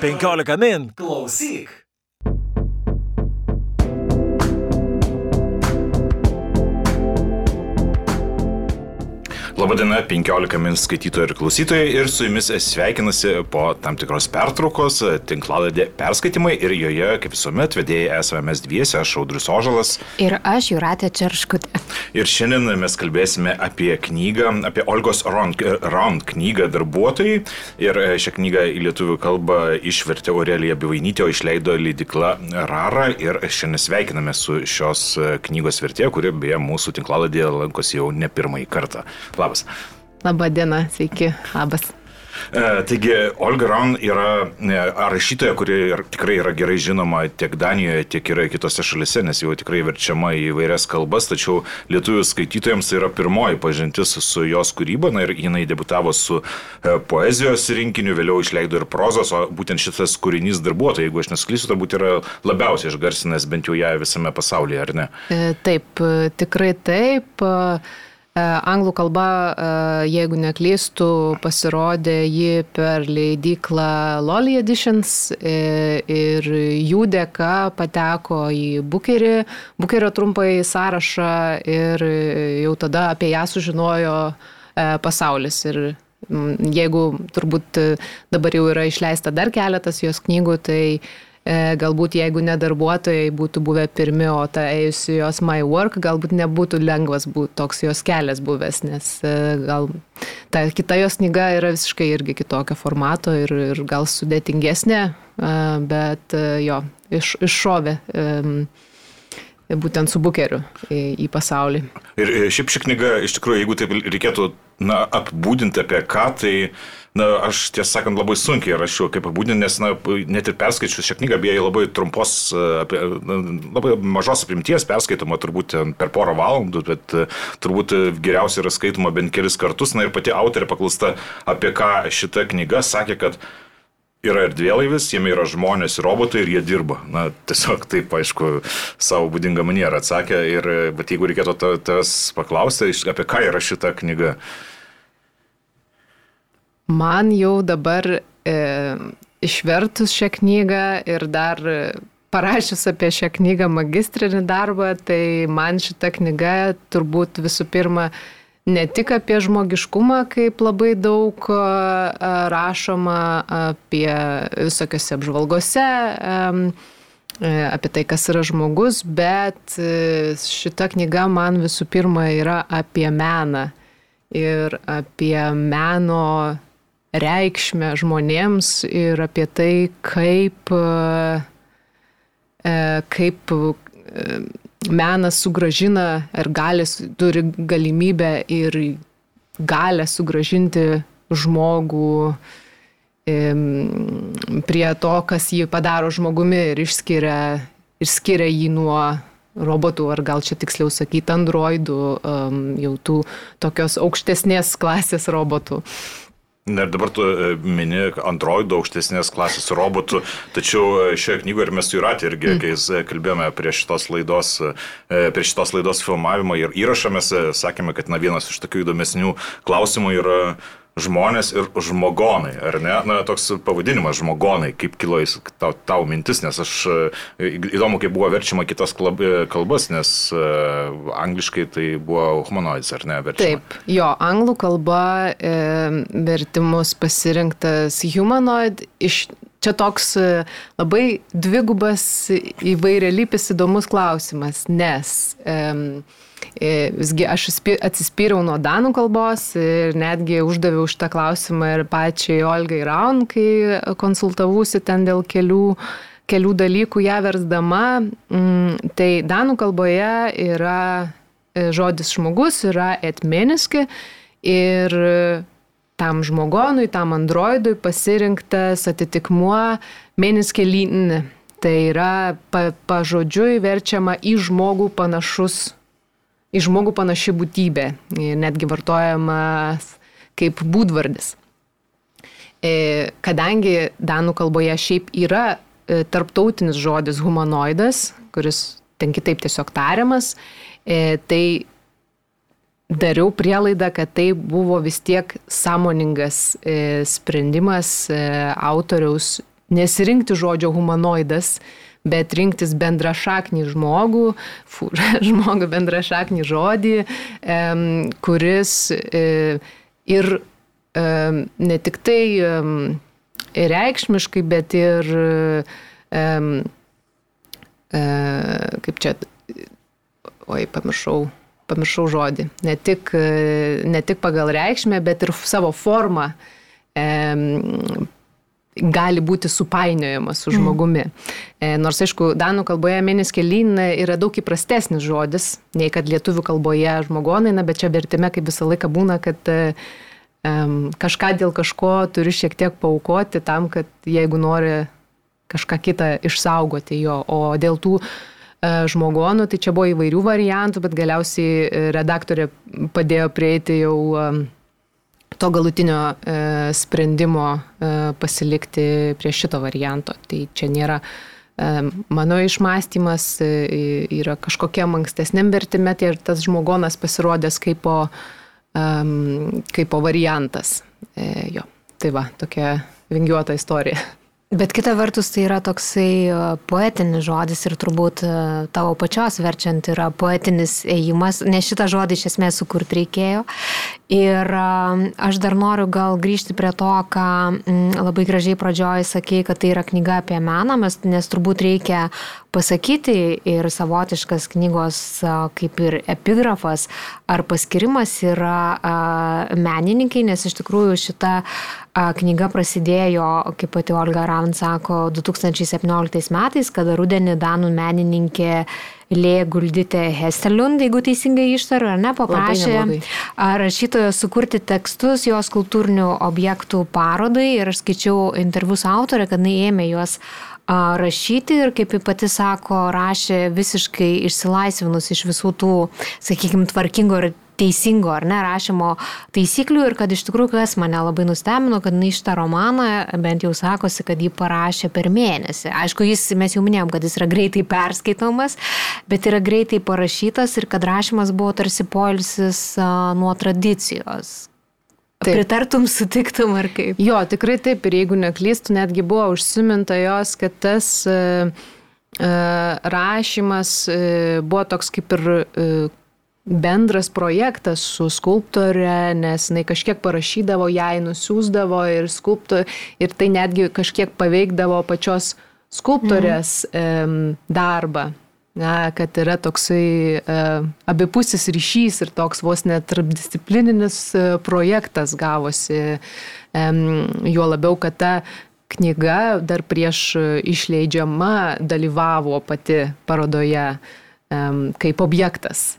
15 min. Klausyk. Labadiena, 15 min skaitytojai ir klausytojai ir su jumis sveikinasi po tam tikros pertraukos tinklaladė perskaitimai ir joje, kaip visuomet, vedėjai esame mes dviese, aš Audrius Ožalas. Ir aš Juratė Čerškutė. Ir šiandien mes kalbėsime apie knygą, apie Olgos Round, Round knygą darbuotojai. Ir šią knygą į lietuvių kalbą išvertė Aurelija Bivainytė, o išleido leidikla Rara. Ir šiandien sveikiname su šios knygos vertėja, kuri beje mūsų tinklaladėje lankosi jau ne pirmąjį kartą. Labas labas. Labą dieną, sveiki, labas. E, taigi, Olga Raun yra e, rašytoja, kuri ir tikrai yra gerai žinoma tiek Danijoje, tiek ir kitose šalise, nes jau tikrai verčiama į vairias kalbas, tačiau lietuvių skaitytojams tai yra pirmoji pažintis su jos kūryba, na ir jinai debutavo su e, poezijos rinkiniu, vėliau išleido ir prozos, o būtent šitas kūrinys darbuotojai, jeigu aš nesklysiu, turbūt yra labiausiai išgarsinęs bent jau ją visame pasaulyje, ar ne? Taip, tikrai taip. E, anglų kalba, e, jeigu neklystų, pasirodė ji per leidyklą Lolly Editions e, ir jų dėka pateko į Bukerį, Bukerio trumpąjį sąrašą ir jau tada apie ją sužinojo pasaulis. Ir jeigu turbūt dabar jau yra išleista dar keletas jos knygų, tai galbūt jeigu ne darbuotojai būtų buvę pirmi, o ta ėjusi jos My Work, galbūt nebūtų lengvas būt, toks jos kelias buvęs, nes e, gal ta kita jos knyga yra visiškai irgi kitokio formato ir, ir gal sudėtingesnė, e, bet jo, iš, iššovė būtent su bukeriu į, pasaulį. Ir šiaip ši knyga, iš tikrųjų, jeigu taip reikėtų na, apibūdinti apie ką, tai na, aš tiesą sakant labai sunkiai rašiau kaip apibūdinti, nes na, net ir perskaičius šią knygą, beje, labai trumpos, apie, na, labai mažos apimties perskaitoma turbūt per porą valandų, bet turbūt geriausia yra skaitoma bent kelis kartus. Na ir pati autorė paklausta, apie ką šita knyga sakė, kad yra erdvėlaivis, jame yra žmonės ir robotai ir jie dirba. Na, tiesiog taip, aišku, savo būdingą manierą atsakė. Ir, bet jeigu reikėtų tas paklausti, apie ką yra šita knyga? Man jau dabar e, išvertus šią knygą ir dar parašius apie šią knygą magistrinį darbą, tai man šita knyga turbūt visų pirma ne tik apie žmogiškumą, kaip labai daug rašoma apie visokiose apžvalgose, e, apie tai, kas yra žmogus, bet e, šita knyga man visų pirma yra apie meną ir apie meno reikšmę žmonėms ir apie tai, kaip, e, kaip menas sugražina ir galės, turi galimybę ir galę sugražinti žmogų prie to, kas jį padaro žmogumi ir išskiria, išskiria jį nuo robotų, ar gal čia tiksliau sakyti, androidų, jau tų tokios aukštesnės klasės robotų. Ir dabar tu e, mini Android aukštesnės klasės robotų, tačiau e, šioje knygoje ir mes su Juratė irgi, mm. kai e, kalbėjome prie šitos laidos, prie šitos laidos filmavimo ir įrašą, mes sakėme, kad na, vienas iš tokių įdomesnių klausimų yra žmonės ir žmogonai, ar ne? Na, toks pavadinimas žmogonai, kaip kilo jis tau, tau mintis, nes aš įdomu, kaip buvo verčiama kitas kalbas, nes uh, angliškai tai buvo humanoids, ar ne? Verčiama. Taip, jo, anglų kalba e, vertimus pasirinktas humanoid iš Čia toks e, labai dvigubas įvairialypis įdomus klausimas, nes um, E, visgi aš atsispyriau nuo danų kalbos ir netgi uždaviau šitą klausimą ir pačiai Olgai Raun, kai konsultavusi ten dėl kelių, kelių dalykų ją versdama. Mm, tai danų kalboje yra e, žodis žmogus, yra etmeniski ir tam žmogonui, tam androidui pasirinktas atitikmuo meniskelynin. Tai yra pa, pažodžiui verčiama į žmogų panašus į žmogų panaši būtybė, netgi vartojamas kaip būdvardis. E, kadangi danų kalboje šiaip yra e, tarptautinis žodis humanoidas, kuris ten kitaip tiesiog tariamas, e, tai dariau prielaidą, kad tai buvo vis tiek sąmoningas sprendimas autoriaus nesirinkti žodžio humanoidas, bet rinktis bendra šaknį žmogų, fu, žmogų bendra šaknį žodį, e, kuris e, ir e, ne tik tai e, reikšmiškai, bet ir, e, e, kaip čia, oi, pamiršau pamiršau žodį, ne tik, ne tik pagal reikšmę, bet ir savo formą e, gali būti supainiojamas su žmogumi. Mm. Nors, aišku, danų kalboje mėneskelin yra daug įprastesnis žodis, nei kad lietuvių kalboje žmogonaina, bet čia vertime kaip visą laiką būna, kad um, kažką dėl kažko turi šiek tiek paukoti tam, kad jeigu nori kažką kitą išsaugoti jo, o dėl tų uh, žmogonų, tai čia buvo įvairių variantų, bet galiausiai redaktorė padėjo prieiti jau to galutinio e, sprendimo e, pasilikti prie šito varianto. Tai čia nėra e, mano išmąstymas, e, yra kažkokiam ankstesniam vertime, tai ir tas žmogonas pasirodęs kaip po, e, kaip po variantas. E, jo. Tai va, tokia vingiuota istorija. Bet kita vertus tai yra toksai e, poetinis žodis ir turbūt e, tavo pačios verčiant yra poetinis ėjimas, nes šitą žodį iš esmės sukurti reikėjo. Ir e, aš dar noriu gal grįžti prie to, ką labai gražiai pradžioj sakei, kad tai yra knyga apie meną, nes turbūt reikia pasakyti ir savotiškas knygos kaip ir epigrafas ar paskirimas yra menininkai, nes iš tikrųjų šita knyga prasidėjo, kaip pati Olga Ravn sako, 2017 metais, kada rudenį Danų menininkė Lė Gulditė Hestelund, jeigu teisingai ištariu, ar ne, paprašė rašytojo sukurti tekstus jos kultūrinių objektų parodai. Ir aš skaičiau interviu su autorė, kad jis ėmė juos rašyti ir, kaip ji pati sako, rašė visiškai išsilaisvinus iš visų tų, sakykime, tvarkingo ir teisingo ar ne rašymo taisyklių ir kad iš tikrųjų kas mane labai nustebino, kad na šitą romaną bent jau sakosi, kad jį parašė per mėnesį. Aišku, jis, mes jau minėjom, kad jis yra greitai perskaitomas, bet yra greitai parašytas ir kad rašymas buvo tarsi poilsis nuo tradicijos. Taip. Pritartum, sutiktum ar kaip? Jo, tikrai taip. Ir jeigu neklystų, netgi buvo užsiminta jos, kad tas uh, uh, rašymas uh, buvo toks kaip ir bendras projektas su skulptorė, nes jinai kažkiek parašydavo, jai nusiųsdavo ir skulptor, ir tai netgi kažkiek paveikdavo pačios skulptorės um, darbą. Na, kad yra toksai uh, abipusis ryšys ir toks vos net tarpdisciplininis uh, projektas gavosi. Um, juo labiau, kad ta knyga dar prieš išleidžiama dalyvavo pati parodoje. Kaip objektas.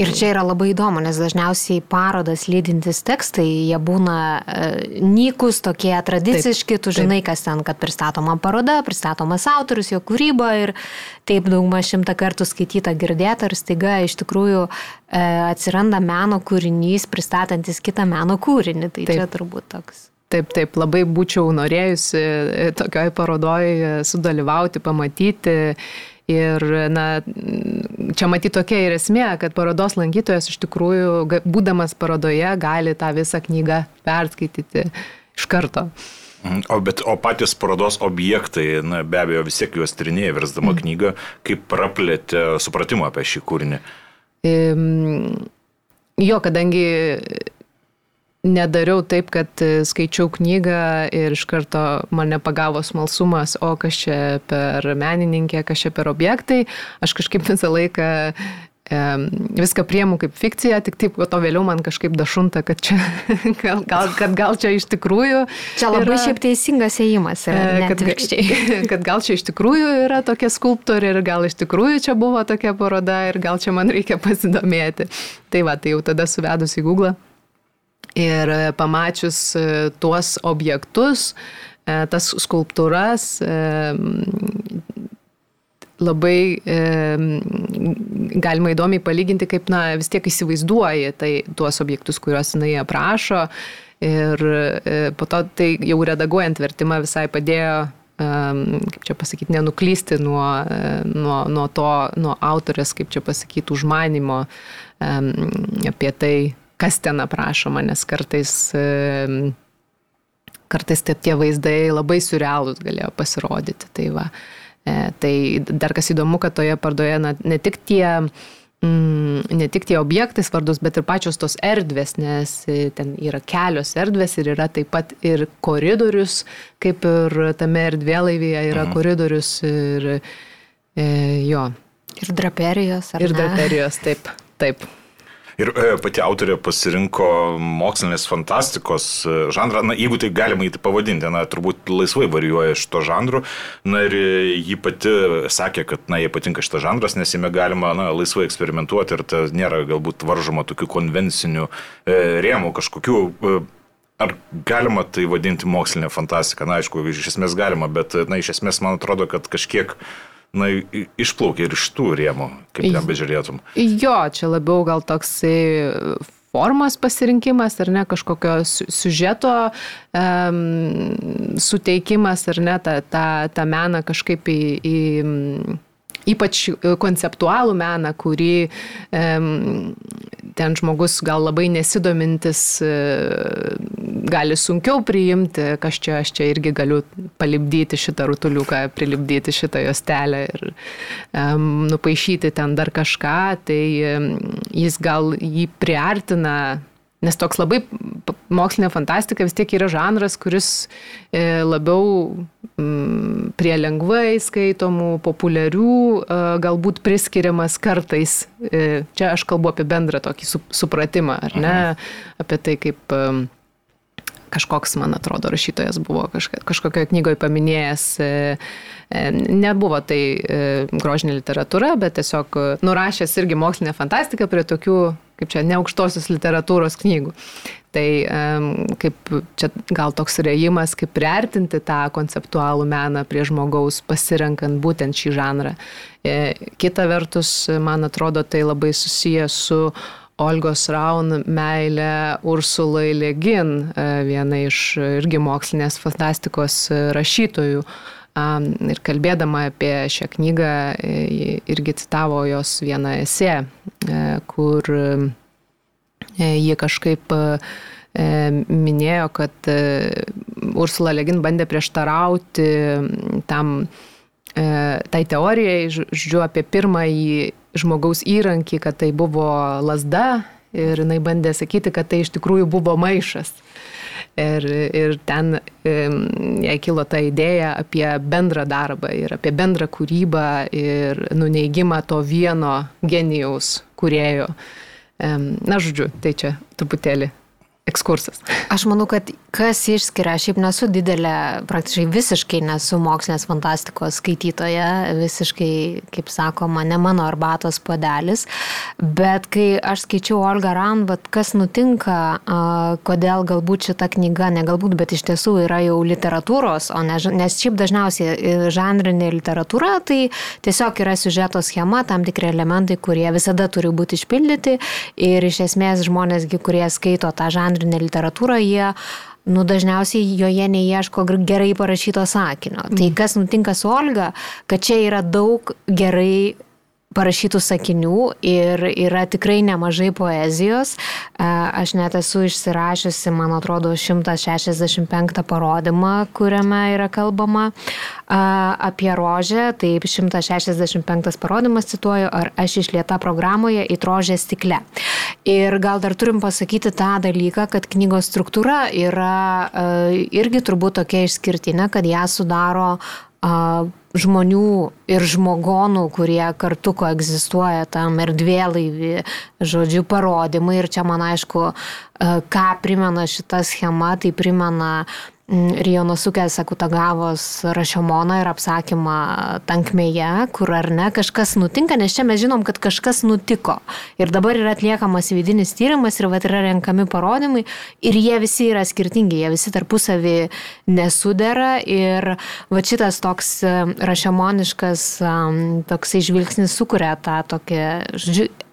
Ir čia yra labai įdomu, nes dažniausiai parodas lydintis tekstai, jie būna e, nykus, tokie tradiciški, taip, tu žinai, taip. kas ten, kad pristatoma paroda, pristatomas autorius, jo kūryba ir taip daugma šimtą kartų skaityta, girdėta ir staiga iš tikrųjų e, atsiranda meno kūrinys pristatantis kitą meno kūrinį. Tai taip. čia turbūt toks. Taip, taip, labai būčiau norėjusi e, tokioj parodoj sudalyvauti, pamatyti Ir, na, čia matyti tokia ir esmė, kad parodos lankytojas iš tikrųjų, būdamas parodoje, gali tą visą knygą perskaityti iš karto. Mhm. O, bet, o patys parodos objektai, na, be abejo, vis tiek juos trinėjai, versdama mm. knygą, kaip praplėtė supratimą apie šį kūrinį. Jo, kadangi nedariau taip, kad e, skaičiau knygą ir iš karto mane pagavo smalsumas, o kas čia per menininkė, kas čia per objektai. Aš kažkaip visą laiką viską priemu kaip fikciją, tik taip, o to vėliau man kažkaip dašunta, kad, čia, gal, gal, kad gal čia iš tikrųjų. Čia labai yra, šiaip teisingas ėjimas yra. E, kad, kad gal čia iš tikrųjų yra tokia skulptorė ir gal iš tikrųjų čia buvo tokia paroda ir gal čia man reikia pasidomėti. Tai va, tai jau tada suvedus į Google Ir e, pamačius e, tuos objektus, e, tas skulptūras, labai e, galima įdomiai palyginti, kaip, na, vis tiek įsivaizduoji tai, tuos objektus, kuriuos jinai aprašo. Ir e, po to tai jau redaguojant vertimą visai padėjo, e, kaip čia pasakyti, nenuklysti nuo, nuo, nuo to, nuo autorės, kaip čia pasakyti, užmanimo e, apie tai, kas ten aprašoma, nes kartais, kartais tie vaizdai labai surrealūs galėjo pasirodyti. Tai, va, e, tai dar kas įdomu, kad toje parodoje na, ne tik tie mm, ne tik tie objektai svarbus, bet ir pačios tos erdvės, nes e, ten yra kelios erdvės ir yra taip pat ir koridorius, kaip ir tame erdvėlaivyje yra mhm. koridorius ir e, jo. Ir draperijos. Ir ne? draperijos, taip, taip. Ir e, pati autorė pasirinko mokslinės fantastikos e, žanrą, na, jeigu tai galima įti pavadinti, na, turbūt laisvai varijuoja iš to žanrų. Na ir e, ji pati sakė, kad, na, jai patinka šitas žanras, nes jame galima, na, laisvai eksperimentuoti ir tai nėra galbūt varžoma tokių konvencinių e, rėmų kažkokių. E, Ar galima tai vadinti mokslinė fantastika? Na, aišku, iš esmės galima, bet, na, iš esmės man atrodo, kad kažkiek uh, na, išplaukia ir iš tų rėmų, kaip ten bežiūrėtum. Jo, čia labiau gal toksai formos pasirinkimas ar ne kažkokio siužeto um, suteikimas ar ne tą, tą, tą meną kažkaip į, į ypač e, konceptualų meną, kurį ten žmogus gal labai nesidomintis e, gali sunkiau priimti, kas čia aš čia irgi galiu palibdyti šitą rutuliuką, prilipdyti šitą jostelę ir e, nupaišyti ten dar kažką, tai jis gal jį priartina Nes toks labai mokslinė fantastika vis tiek yra žanras, kuris e, labiau mm, prie lengvai skaitomų, populiarių, e, galbūt priskiriamas kartais. E, čia aš kalbu apie bendrą tokį supratimą, ar ne? Aha. Apie tai, kaip kažkoks, man atrodo, rašytojas buvo kažkokioje knygoje paminėjęs, nebuvo tai grožinė literatūra, bet tiesiog nurašęs irgi mokslinę fantastiką prie tokių kaip čia, neaukštosios literatūros knygų. Tai kaip čia gal toks reimas, kaip priartinti tą konceptualų meną prie žmogaus, pasirenkant būtent šį žanrą. E, kita vertus, man atrodo, tai labai susijęs su Olgos Raun meilė Ursulai Legin, e, viena iš irgi mokslinės fantastikos rašytojų. Ir kalbėdama apie šią knygą, e, irgi citavo jos vieną esė, e, kur e, jie kažkaip minėjo, kad Ursula Legin bandė prieštarauti tam, tai teorijai, žodžiu, apie pirmąjį žmogaus įrankį, kad tai buvo lasda ir jinai bandė sakyti, kad tai iš tikrųjų buvo maišas. Ir, ir ten jai kilo ta idėja apie bendrą darbą ir apie bendrą kūrybą ir nuneigimą to vieno genijaus kurėjo. Na, žodžiu, tai čia truputėlį ekskursas. Aš manau, kad kas išskiria, šiaip nesu didelė, praktiškai visiškai nesu mokslinės fantastikos skaitytoja, visiškai, kaip sakoma, ne mano arbatos padelis, bet kai aš skaičiau Olga Ran, bet kas nutinka, kodėl galbūt šita knyga, ne galbūt, bet iš tiesų yra jau literatūros, ne, nes šiaip dažniausiai žanrinė literatūra, tai tiesiog yra siužeto schema, tam tikri elementai, kurie visada turi būti išpildyti ir iš esmės žmonėsgi, kurie skaito tą žanrinę, žanrinę literatūrą, jie nu, dažniausiai joje neieško gerai parašyto sakinio. Tai. Tai kas nutinka su Olga, kad čia yra daug gerai parašytų sakinių ir yra tikrai nemažai poezijos. Aš net esu išsirašiusi, man atrodo, 165 parodymą, kuriame yra kalbama apie rožę. Taip, 165 parodymas cituoju, ar aš išlieta programoje į rožę stikle. Ir gal dar turim pasakyti tą dalyką, kad knygos struktūra yra irgi turbūt tokia išskirtinė, kad ją sudaro žmonių ir žmogonų, kurie kartu koegzistuoja tam erdvėlaivį, žodžiu, parodymai. Ir čia man aišku, ką primena šita schema, tai primena Mm, Rijonosuke Sakutagavos rašiomoną ir apsakymą tankmėje, kur ar ne kažkas nutinka, nes čia mes žinom, kad kažkas nutiko. Ir dabar yra atliekamas vidinis tyrimas ir va yra renkami parodymai ir jie visi yra skirtingi, jie visi tarpusavį nesudera ir va šitas toks e, rašiomoniškas toksai žvilgsnis sukuria tą tokį,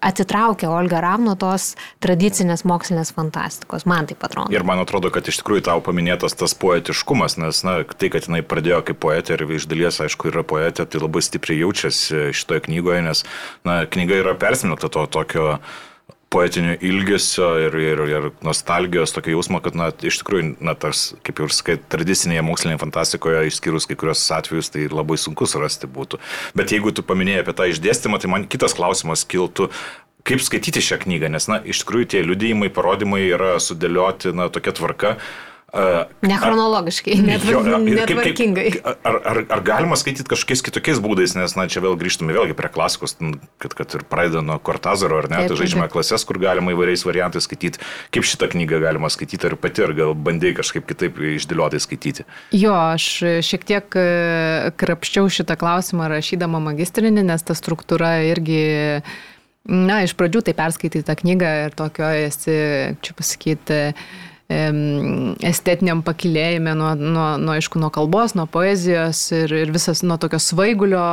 atitraukia Olga Ram nuo tos tradicinės mokslinės fantastikos, man tai atrodo. Ir man atrodo, kad iš tikrųjų tau paminėtas tas poetiškumas, nes na, tai, kad jinai pradėjo kaip poetė ir iš dalies, aišku, yra poetė, tai labai stipriai jaučiasi šitoje knygoje, nes na, knyga yra persimelta to tokio poetinio ilgesio ir, ir, ir nostalgijos, tokio jausmo, kad, na, iš tikrųjų, na, tas, kaip jau ir sakai, tradicinėje mokslinėje fantastikoje, išskyrus kai kurios atvejus, tai labai sunku surasti būtų. Bet jeigu tu paminėjai apie tą išdėstymą, tai man kitas klausimas kiltų, kaip skaityti šią knygą, nes, na, iš tikrųjų tie liudijimai, parodymai yra sudėlioti, na, tokia tvarka, Nechronologiškai, netvarkingai. Ar, ar, ar galima skaityti kažkokiais kitokiais būdais, nes, na, čia vėl grįžtume vėlgi prie klasikos, kad, kad ir pradeda nuo Kortazaro, ar ne, tai žaidžiame klases, kur galima įvairiais variantais skaityti. Kaip šitą knygą galima skaityti, ar pati, ar gal bandai kažkaip kitaip išdėlioti skaityti? Jo, aš šiek tiek e, krapščiau šitą klausimą rašydama magistrinį, nes ta struktūra irgi Na, iš pradžių tai perskaitai tą knygą ir tokio esi, čia pasakyti, estetiniam pakilėjime nuo, nuo, nuo, aišku, nuo kalbos, nuo poezijos ir, ir visas nuo tokio svaigulio,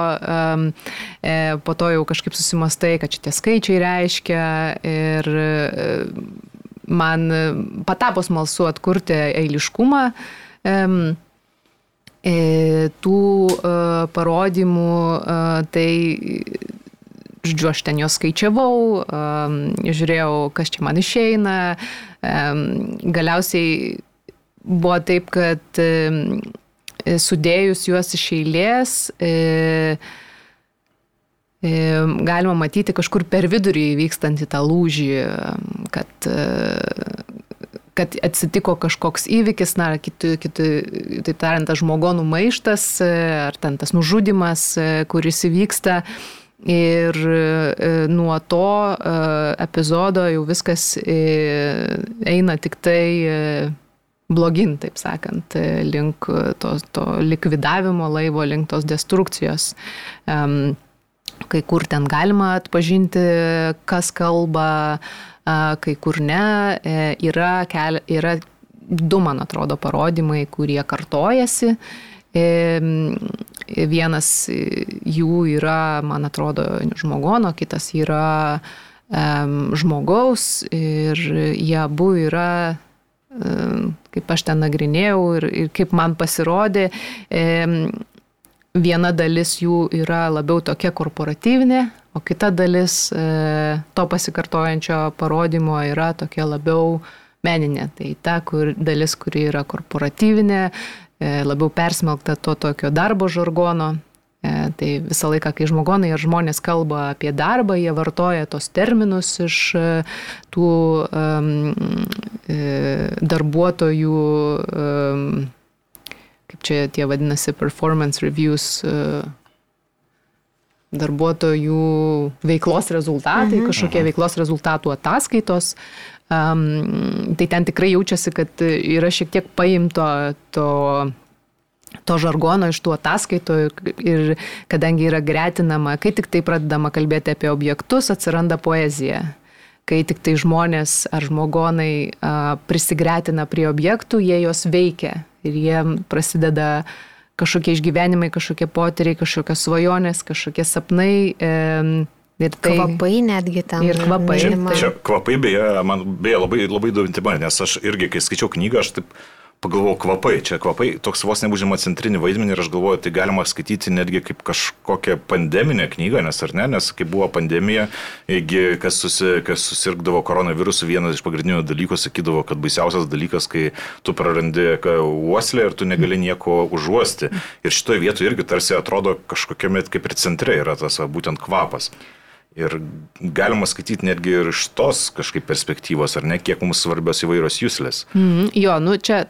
e, po to jau kažkaip susimastai, kad šitie skaičiai reiškia ir e, man patapo smalsu atkurti eiliškumą. Um, tų uh, parodymų, uh, tai žodžiu, aš ten juos skaičiavau, žiūrėjau, kas čia man išeina. Galiausiai buvo taip, kad sudėjus juos iš eilės, e, e, galima matyti kažkur per vidurį vykstantį tą lūžį, kad, e, kad atsitiko kažkoks įvykis, na, kiti, kiti, taip tariant, tas žmogonų maištas, ar ten tas nužudimas, kuris įvyksta. Ir e, nuo to e, epizodo jau viskas e, eina tik tai blogin, taip sakant, link to, to likvidavimo laivo, link tos destrukcijos. Kai kur ten galima atpažinti, kas kalba, kai kur ne. Yra, keli, yra du, man atrodo, parodymai, kurie kartojasi. Vienas jų yra, man atrodo, žmogono, kitas yra žmogaus ir jie abu yra, kaip aš ten nagrinėjau ir, ir kaip man pasirodė, viena dalis jų yra labiau tokia korporatyvinė, o kita dalis uh, to pasikartojančio parodymo yra tokia labiau meninė. Tai ta kur, dalis, kuri yra korporatyvinė, E, labiau persmelkta to tokio darbo žargono. E, tai visą laiką, kai žmogonai ir žmonės kalba apie darbą, jie vartoja tos terminus iš e, tų um, darbuotojų, um, kaip čia tie vadinasi, performance reviews, uh, darbuotojų veiklos rezultatai, mhm. kažkokie veiklos rezultatų ataskaitos. Um, tai ten tikrai jaučiasi, kad yra šiek tiek paimto to to žargono iš tų ataskaitų ir kadangi yra gretinama, kai tik tai pradedama kalbėti apie objektus, atsiranda poezija. Kai tik tai žmonės ar žmogonai a, prisigretina prie objektų, jie juos veikia ir jie prasideda kažkokie išgyvenimai, kažkokie potyriai, kažkokios svajonės, kažkokie sapnai. E, Ir tai, kvapai netgi ten. Ir kvapai. Čia, čia kvapai beje, man beje labai, labai įdomi tema, nes aš irgi, kai skaičiau knygą, aš taip pagalvojau, kvapai, čia kvapai toks vos neužima centrinį vaidmenį ir aš galvoju, tai galima skaityti netgi kaip kažkokią pandeminę knygą, nes ar ne, nes kai buvo pandemija, kas, susi, kas susirgdavo koronavirusu, vienas iš pagrindinių dalykų sakydavo, kad baisiausias dalykas, kai tu prarandi uoslę ir tu negali nieko užuosti. Ir šitoje vietoje irgi tarsi atrodo kažkokiame kaip ir centre yra tas būtent kvapas. Ir galima skaityti netgi ir iš tos kažkaip perspektyvos, ar ne, kiek mums svarbios įvairios jūslės. Mm, jo, nu čia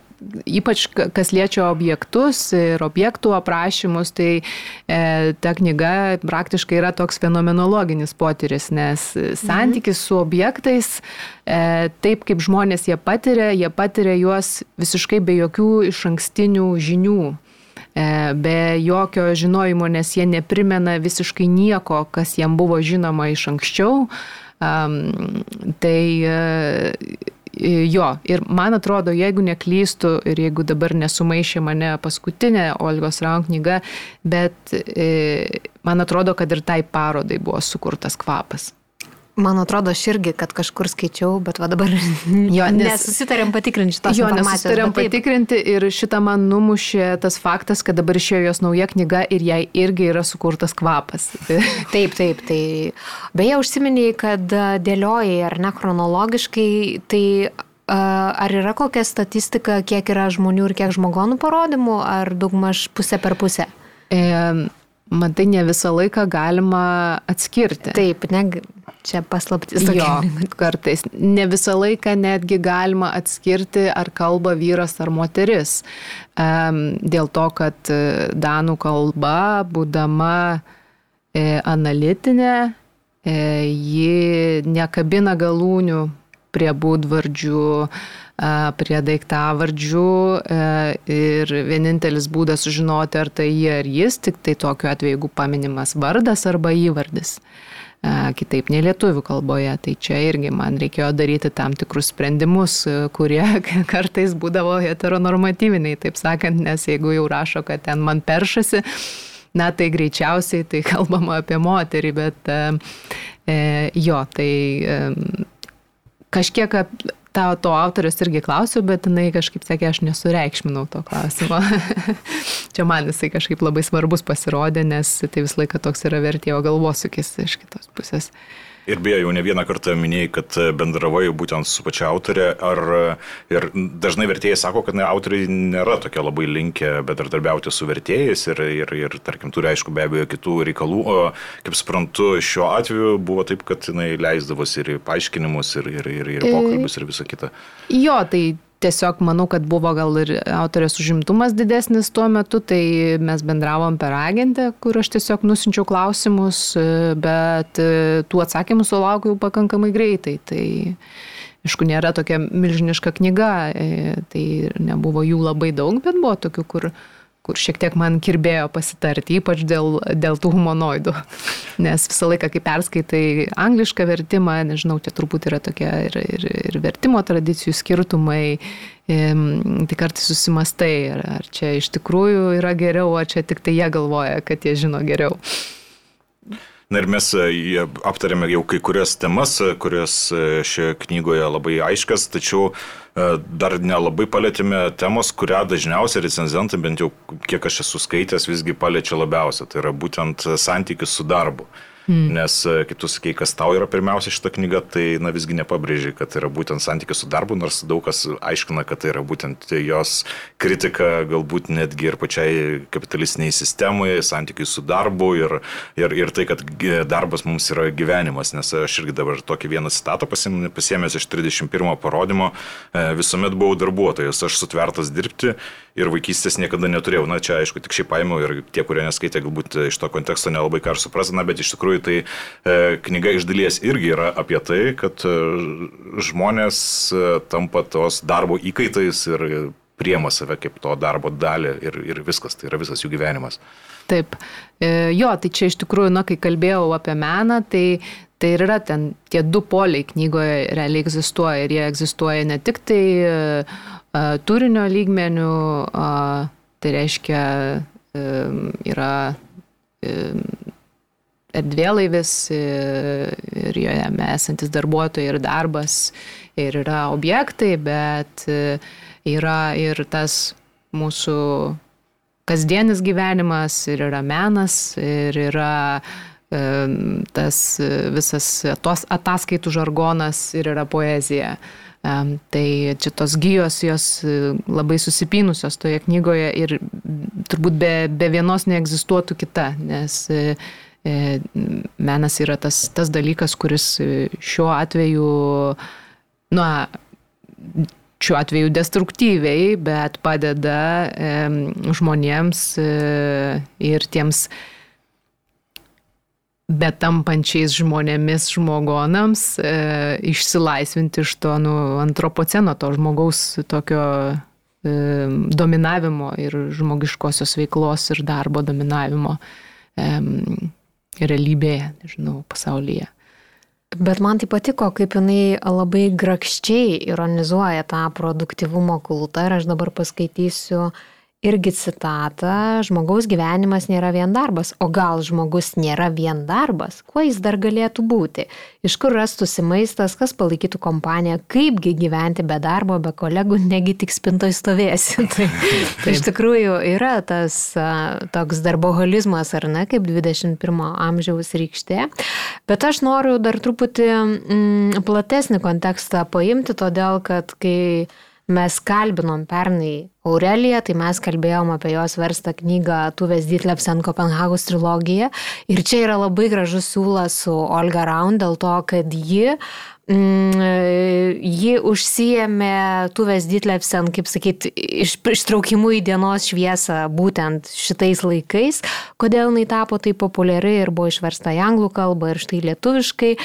ypač kas liečia objektus ir objektų aprašymus, tai e, ta knyga praktiškai yra toks fenomenologinis potyris, nes santykis su objektais, e, taip kaip žmonės jie patiria, jie patiria juos visiškai be jokių iš ankstinių žinių. E, be jokio žinojimo, nes jie neprimena visiškai nieko, kas jiem buvo žinoma iš anksčiau. Tai uh, jo, ir man atrodo, jeigu neklystu ir jeigu dabar nesumaišė mane paskutinė Olgos Raun knyga, bet e, man atrodo, kad ir tai parodai buvo sukurtas kvapas. Man atrodo, aš irgi, kad kažkur skaičiau, bet va dabar Jo, nes- nesusitarėm patikrinti šitos Jo, informacijos. nesusitarėm patikrinti ir šitą man numušė tas faktas, kad dabar išėjo jos nauja knyga ir jai irgi yra sukurtas kvapas. Taip, taip, tai beje užsiminiai, kad dėliojai ar ne chronologiškai, tai ar yra kokia statistika, kiek yra žmonių ir kiek žmogonų parodymų, ar daugmaž pusę per pusę? E, Matai, ne visą laiką galima atskirti. Taip, ne, čia paslaptis. Tokia. kartais. Ne visą laiką netgi galima atskirti, ar kalba vyras ar moteris. Dėl to, kad e, danų kalba, būdama e, analitinė, e, ji nekabina galūnių prie būdvardžių, prie daiktavardžių ir vienintelis būdas sužinoti, ar tai jie ar jis, tik tai tokiu atveju, jeigu paminimas vardas arba įvardis. A, Kitaip nei lietuvių kalboje, tai čia irgi man reikėjo daryti tam tikrus sprendimus, kurie kartais būdavo heteronormatyviniai, taip sakant, nes jeigu jau rašo, kad ten man peršasi, na tai greičiausiai tai kalbama apie moterį, bet e, jo, tai e, kažkiek tą, to autorius irgi klausiau, bet jinai kažkaip sakė, aš nesureikšminau to klausimo. Čia man jisai kažkaip labai svarbus pasirodė, nes tai visą laiką toks yra vertėjo galvosūkis iš kitos pusės. Ir beje, jau ne vieną kartą minėjai, kad bendravai būtent su pačia autorė. Ar, ir dažnai vertėjai sako, kad na, autoriai nėra tokie labai linkę bendradarbiauti su vertėjais ir, ir, ir, tarkim, turi, aišku, be abejo kitų reikalų. O, kaip suprantu, šiuo atveju buvo taip, kad jinai leisdavosi ir paaiškinimus, ir, ir, ir, ir pokalbius, ir visą kitą. Jo, tai tiesiog manau, kad buvo gal ir autorės užimtumas didesnis tuo metu, tai mes bendravom per agentę, kur aš tiesiog nusinčiau klausimus, bet tų atsakymų sulaukiau pakankamai greitai. Tai aišku, nėra tokia milžiniška knyga, tai nebuvo jų labai daug, bet buvo tokių, kur kur šiek tiek man kirbėjo pasitarti, ypač dėl, dėl tų humanoidų. Nes visą laiką, kai perskaitai anglišką vertimą, nežinau, čia turbūt yra tokia ir, ir, ir vertimo tradicijų skirtumai, tai kartais susimastai, ar, ar čia iš tikrųjų yra geriau, o čia tik tai jie galvoja, kad jie žino geriau. Na ir mes e, aptarėme jau kai kurias temas, e, kurios e, šioje knygoje labai aiškas, tačiau dar nelabai palėtėme temos, kurią dažniausiai recenzentai, bent jau kiek aš esu skaitęs, visgi paliečia labiausia. Tai yra būtent santykius su darbu. Mm. Nes, e, kaip tu sakei, kas tau yra pirmiausia šita knyga, tai na, visgi nepabrėžiai, kad yra būtent santykis su darbu, nors daug kas aiškina, kad tai yra būtent jos kritika galbūt netgi ir pačiai kapitalistiniai sistemai, santykiai su darbu ir, ir, ir tai, kad gi- darbas mums yra gyvenimas. Nes aš irgi dabar tokį vieną citatą pasiėmęs iš 31 parodymo, e, visuomet buvau darbuotojas, aš sutvertas dirbti ir vaikystės niekada neturėjau. Na, čia aišku, tik šiaip paėmiau ir tie, kurie neskaitė, galbūt iš to konteksto nelabai ką ir supras, na, bet iš tikrųjų tai e, knyga iš dalies irgi yra apie tai, kad e, žmonės e, tampa tos darbo įkaitais ir priema save kaip to darbo dalį ir, ir viskas, tai yra visas jų gyvenimas. Taip. Jo, tai čia iš tikrųjų, na, kai kalbėjau apie meną, tai, tai ir yra ten tie du poliai knygoje realiai egzistuoja. Ir jie egzistuoja ne tik tai e, turinio lygmenių, a, tai reiškia e, yra e, erdvėlaivis e, ir joje esantis darbuotojai ir darbas ir yra objektai, bet e, yra ir tas mūsų kasdienis gyvenimas, ir yra menas, ir yra e, tas e, visas tos ataskaitų žargonas, ir yra poezija. Em, Tai čia tos gyjos jos e, labai susipynusios toje knygoje ir turbūt be, be vienos neegzistuotų kita, nes e, e, menas yra tas, tas dalykas, kuris e, šiuo atveju, na, šiuo atveju destruktyviai, bet padeda e, žmonėms e, ir tiems betampančiais žmonėmis žmogonams e, išsilaisvinti iš to nu, antropoceno, to žmogaus tokio e, dominavimo ir žmogiškosios veiklos ir darbo dominavimo e, realybėje, nežinau, pasaulyje. Bet man tai patiko, kaip jinai labai grakščiai ironizuoja tą produktivumo kultą ir aš dabar paskaitysiu irgi citatą, žmogaus gyvenimas nėra vien darbas, o gal žmogus nėra vien darbas, kuo jis dar galėtų būti, iš kur rastųsi maistas, kas palaikytų kompaniją, kaipgi gyventi be darbo, be kolegų, negi tik spintoj stovėsi. tai, tai iš tikrųjų yra tas toks darboholizmas, ar ne, kaip 21 amžiaus rykštė. Bet aš noriu dar truputį mm, platesnį kontekstą paimti, todėl kad kai mes kalbinom pernai Aureliją, tai mes kalbėjom apie jos verstą knygą Tuves Ditlepsen Kopenhagos trilogija. Ir čia yra labai gražus siūlas su Olga Raun dėl to, kad ji mm, ji užsijėmė Tuves Ditlepsen, kaip sakyti, iš, ištraukimu į dienos šviesą būtent šitais laikais, kodėl jinai tapo taip populiari ir buvo išversta į anglų kalbą ir štai lietuviškai.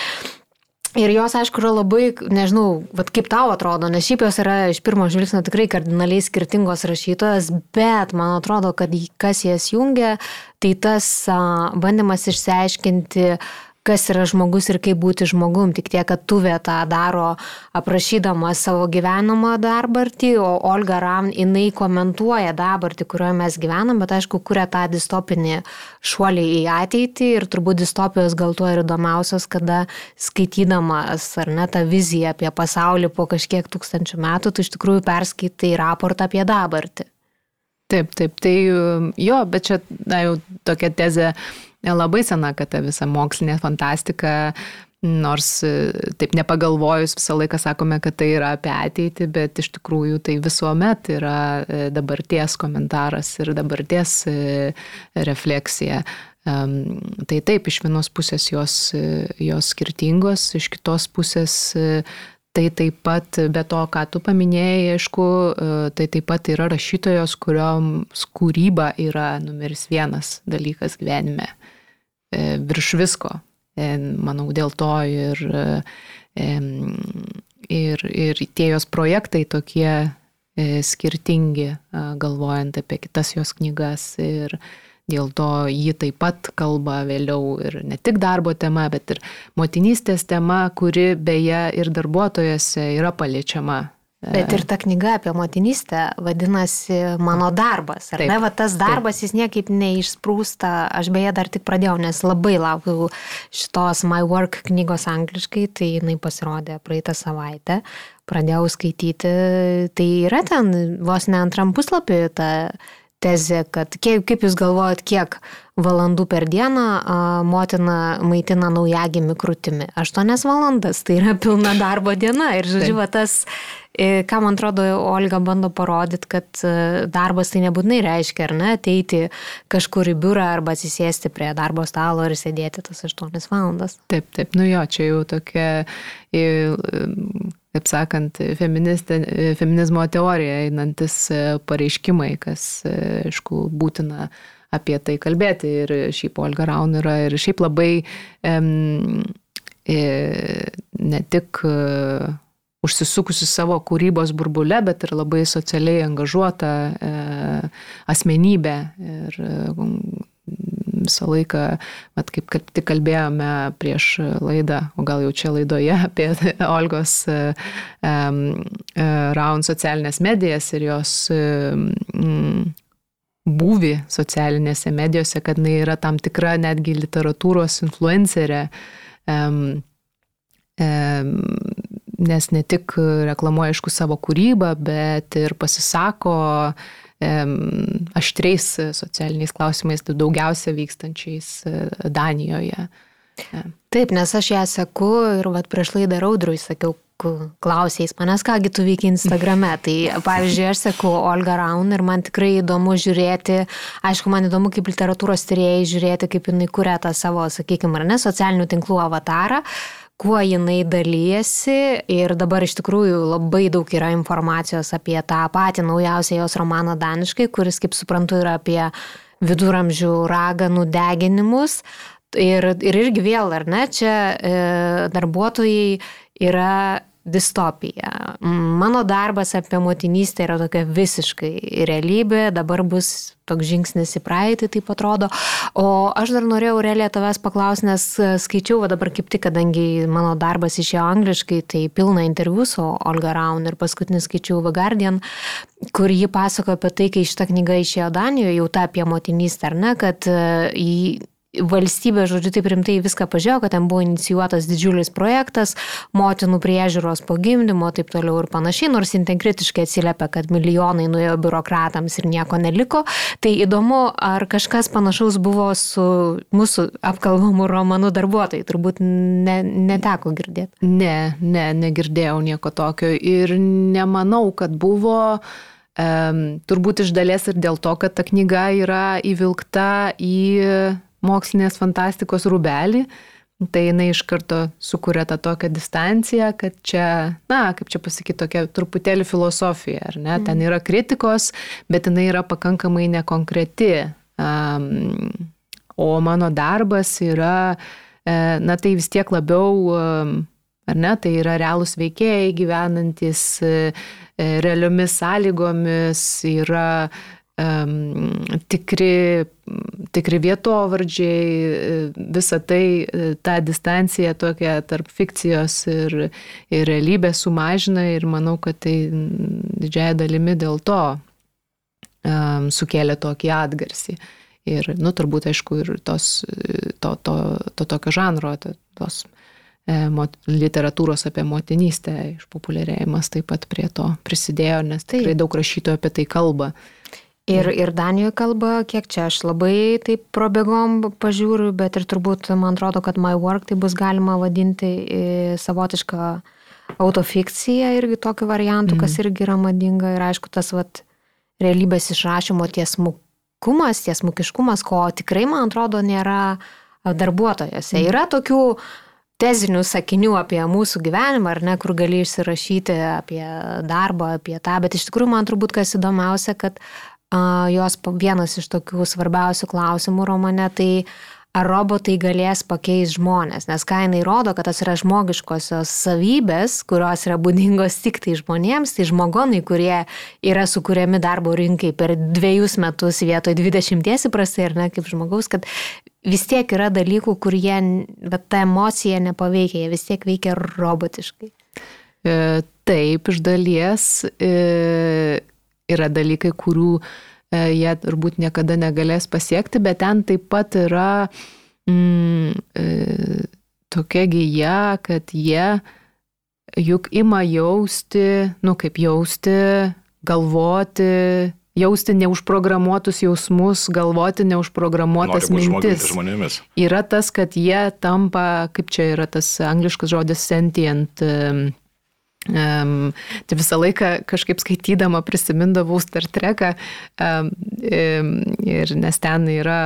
Ir jos, aišku, yra labai, nežinau, vat kaip tau atrodo, nes šiaip jos yra iš pirmo žvilgsnio tikrai kardinaliai skirtingos rašytojas, bet man atrodo, kad kas jas jungia, tai tas bandymas išsiaiškinti, kas yra žmogus ir kaip būti žmogum. Tik tiek, kad Tuvė tą daro aprašydama savo gyvenamą dabartį, o Olga Ram, jinai komentuoja dabartį, kurioje mes gyvenam, bet aišku, kuria tą distopinį šuolį į ateitį ir turbūt distopijos gal tuo ir įdomiausios, kada skaitydamas ar ne tą viziją apie pasaulį po kažkiek tūkstančių metų, tu iš tikrųjų perskaitai raportą apie dabartį. Taip, taip, tai jo, bet čia, na, jau tokia tezė labai sena, kad ta visa mokslinė fantastika, nors e, taip nepagalvojus visą laiką sakome, kad tai yra apie ateitį, bet iš tikrųjų tai visuomet yra e, dabarties komentaras ir dabarties e, refleksija. Tai taip, iš vienos pusės jos, jos skirtingos, iš kitos pusės Tai taip pat, be to, ką tu paminėjai, aišku, tai taip pat yra rašytojos, kurioms kūryba yra numeris vienas dalykas gyvenime. E, virš visko. E, manau, dėl to ir, e, ir, ir tie jos projektai tokie skirtingi, galvojant apie kitas jos knygas. Ir dėl to ji taip pat kalba vėliau ir ne tik darbo tema, bet ir motinystės tema, kuri beje ir darbuotojose yra paliečiama Bet ir ta knyga apie motinystę vadinasi Mano darbas. Ar Taip. ne, va tas darbas Taip. jis niekaip neišsprūsta. Aš beje dar tik pradėjau, nes labai laukiu šitos My Work knygos angliškai, tai jinai pasirodė praeitą savaitę. Pradėjau skaityti, tai yra ten vos ne antram puslapį ta tezė, kad kiek, kaip jūs galvojat, kiek valandų per dieną a, motina maitina naujagimi krūtimi? Aštuonias valandas, tai yra pilna darbo diena. Ir žodžiu, va, tas Ką man atrodo, Olga bando parodyti, kad e, darbas tai nebūtinai reiškia, ar ne, ateiti kažkur į biurą arba atsisėsti prie darbo stalo ir sėdėti tas 8 valandas. Taip, taip, nu jo, čia jau tokia, taip sakant, feminizmo teorija einantis e, pareiškimai, kas, e, aišku, būtina apie tai kalbėti. Ir šiaip Olga Raun yra ir šiaip labai em, ne tik užsisukusi savo kūrybos burbule, bet ir labai socialiai angažuota e, asmenybė. Ir e, visą laiką, mat, kaip kad tik kalbėjome prieš laidą, o gal jau čia laidoje apie Olgos e, Raun socialinės medijas ir jos e, būvi socialinėse medijose, kad jinai yra tam tikra netgi literatūros influencerė. E, e, nes ne tik reklamuoja aišku savo kūrybą, bet ir pasisako aštriais socialiniais klausimais, daugiausia vykstančiais e, Danijoje. Taip, nes aš ją seku ir vat, prieš laidą Raudrui sakiau, klausiais manęs, kągi tu veikia Instagrame. Tai pavyzdžiui, aš seku Olga Raun ir man tikrai įdomu žiūrėti, aišku, man įdomu kaip literatūros tyrėjai žiūrėti, kaip jinai kuria tą savo, sakykime, ar ne, socialinių tinklų avatarą. Uh, kuo jinai dalyjasi ir dabar iš tikrųjų labai daug yra informacijos apie tą patį naujausią jos romaną daniškai, kuris, kaip suprantu, yra apie viduramžių raganų deginimus. Ir, ir irgi vėl, ar ne, čia e, darbuotojai yra distopija. Mano darbas apie motinystę yra tokia visiškai realybė, dabar bus toks žingsnis į praeitį, taip atrodo. O aš dar norėjau realiai tavęs paklausti, nes skaičiau, va dabar kaip tik, kadangi mano darbas išėjo angliškai, tai pilna interviu su Olga Raun ir paskutinis skaičiau The Guardian, kur ji pasako apie tai, kai šitą knygą išėjo Danijoje, jau ta apie motinystę, ar ne, kad jį valstybė, žodžiu, taip rimtai viską pažiūrėjo, kad ten buvo inicijuotas didžiulis projektas, motinų priežiūros po gimdymo, taip toliau ir panašiai, nors jin ten kritiškai atsiliepia, kad milijonai nuėjo biurokratams ir nieko neliko. Tai įdomu, ar kažkas panašaus buvo su mūsų apkalbamų romanų darbuotojai, turbūt ne, neteko girdėti. Ne, ne, negirdėjau nieko tokio ir nemanau, kad buvo. Um, turbūt iš dalies ir dėl to, kad ta knyga yra įvilkta į mokslinės fantastikos rūbelį, tai jinai iš karto sukuria tą tokią distanciją, kad čia, na, kaip čia pasakyti, tokia truputėlį filosofija, ar ne? Ten yra kritikos, bet jinai yra pakankamai nekonkreti. Um, o mano darbas yra, e, na, tai vis tiek labiau, ar ne, tai yra realūs veikėjai gyvenantis e, realiomis sąlygomis, yra tikri, tikri vietovardžiai, visa tai, tą distanciją tokia tarp fikcijos ir, ir realybės sumažina ir manau, kad tai didžiaja dalimi dėl to um, sukėlė tokį atgarsį. Ir, nu, turbūt, aišku, ir tos, to, to, to tokio žanro, tos e, literatūros apie motinystę išpopuliarėjimas taip pat prie to prisidėjo, nes tikrai daug rašytojų apie tai kalba. Ir, ir Danijoje kalba, kiek čia aš labai taip probėgom pažiūriu, bet ir turbūt man atrodo, kad My Work tai bus galima vadinti e, savotišką autofikciją irgi tokiu variantu, mm. kas mhm. irgi yra madinga. Ir aišku, tas vat, realybės išrašymo tiesmukumas, tiesmukiškumas, ko tikrai, man atrodo, nėra darbuotojose. Mm. Yra tokių tezinių sakinių apie mūsų gyvenimą, ar ne, kur gali išsirašyti apie darbą, apie tą, bet iš tikrųjų man turbūt kas įdomiausia, kad jos vienas iš tokių svarbiausių klausimų romane, tai ar robotai galės pakeisti žmonės, nes ką jinai rodo, kad tas yra žmogiškosios savybės, kurios yra būdingos tik tai žmonėms, tai žmogonai, kurie yra sukūriami darbo rinkai per dviejus metus vietoj 20 įprastai, ar ne, kaip žmogaus, kad vis tiek yra dalykų, kur jie, bet ta emocija nepaveikia, jie vis tiek veikia robotiškai. E, taip, iš dalies e, yra dalykai, kurių e, jie turbūt niekada negalės pasiekti, bet ten taip pat yra mm, e, tokia gyja, kad jie juk ima jausti, nu kaip jausti, galvoti, jausti neužprogramuotus jausmus, galvoti neužprogramuotas mintis. Yra tas, kad jie tampa, kaip čia yra tas angliškas žodis sentient. Um, Um, tai visą laiką kažkaip skaitydama prisimindavau Star Treką um, ir nes ten yra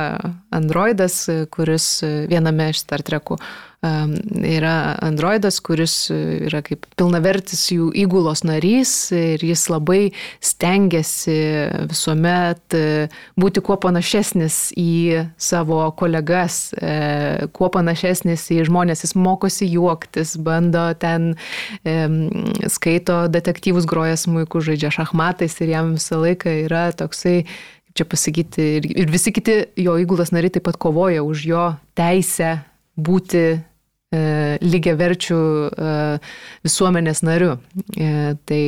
androidas, kuris viename iš Star Trekų yra androidas, kuris yra kaip pilnavertis jų įgulos narys ir jis labai stengiasi visuomet e, būti kuo panašesnis į savo kolegas, e, kuo panašesnis į žmonės, jis mokosi juoktis, bando ten skaito detektyvus, groja smūkų, žaidžia šachmatais ir jam visą laiką yra toksai čia pasakyti, ir, ir visi kiti jo įgulos nariai taip pat kovoja už jo teisę būti e, lygiaverčių e, visuomenės nariu. E, tai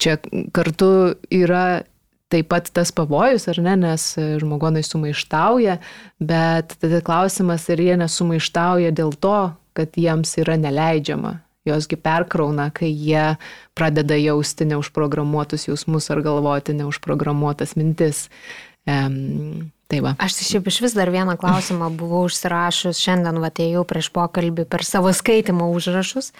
čia kartu yra taip pat tas pavojus, ar ne, nes žmogonai sumaištauja, bet tada klausimas, ar jie nesumaištauja dėl to, kad jiems yra neleidžiama. Josgi perkrauna, kai jie pradeda jausti neužprogramuotus jausmus ar galvoti neužprogramuotas mintis. Um, Tai va. Aš šiaip iš vis dar vieną klausimą buvau užsirašus, šiandien atėjau prieš pokalbį per savo skaitimo užrašus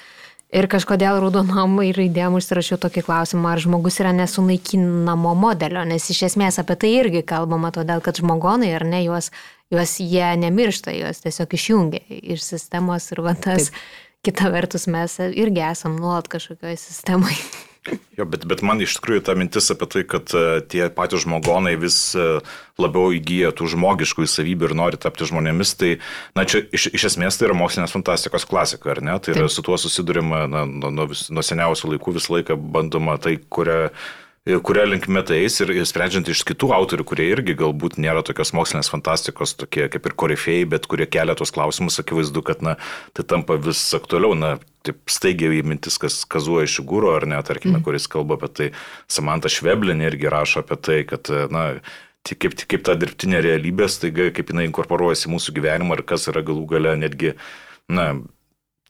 ir kažkodėl raudonom ir raidėm užsirašiau tokį klausimą, ar žmogus yra nesunaikinamo modelio, nes iš esmės apie tai irgi kalbama, todėl kad žmogonai ar ne, juos, juos jie nemiršta, juos tiesiog išjungia iš sistemos ir va tas, Taip. kita vertus mes irgi esam nuolat kažkokioje sistemoje. Jo, bet, bet man iš tikrųjų ta mintis apie tai, kad uh, tie patys žmogonai vis uh, labiau įgyja tų žmogiškų įsavybių ir nori tapti žmonėmis, tai, na, čia iš, iš esmės tai yra mokslinės fantastikos klasika, ar ne? Tai yra Taip. su tuo susidurima na, nuo, nuo, nuo seniausių laikų visą laiką bandoma tai, kurią kuria linkme tai eis ir, ir sprendžiant iš kitų autorių, kurie irgi galbūt nėra tokios mokslinės fantastikos, tokie kaip ir korifėjai, bet kurie kelia tos klausimus, akivaizdu, kad na, tai tampa vis aktualiau, na, taip staigiai mintis, kas kazuoja iš gūro, ar ne, tarkime, mm. kuris kalba apie tai, Samantha Šveblinė irgi rašo apie tai, kad, na, kaip, kaip ta dirbtinė realybė, staiga, kaip jinai inkorporuojasi mūsų gyvenimą ir kas yra galų gale netgi, na,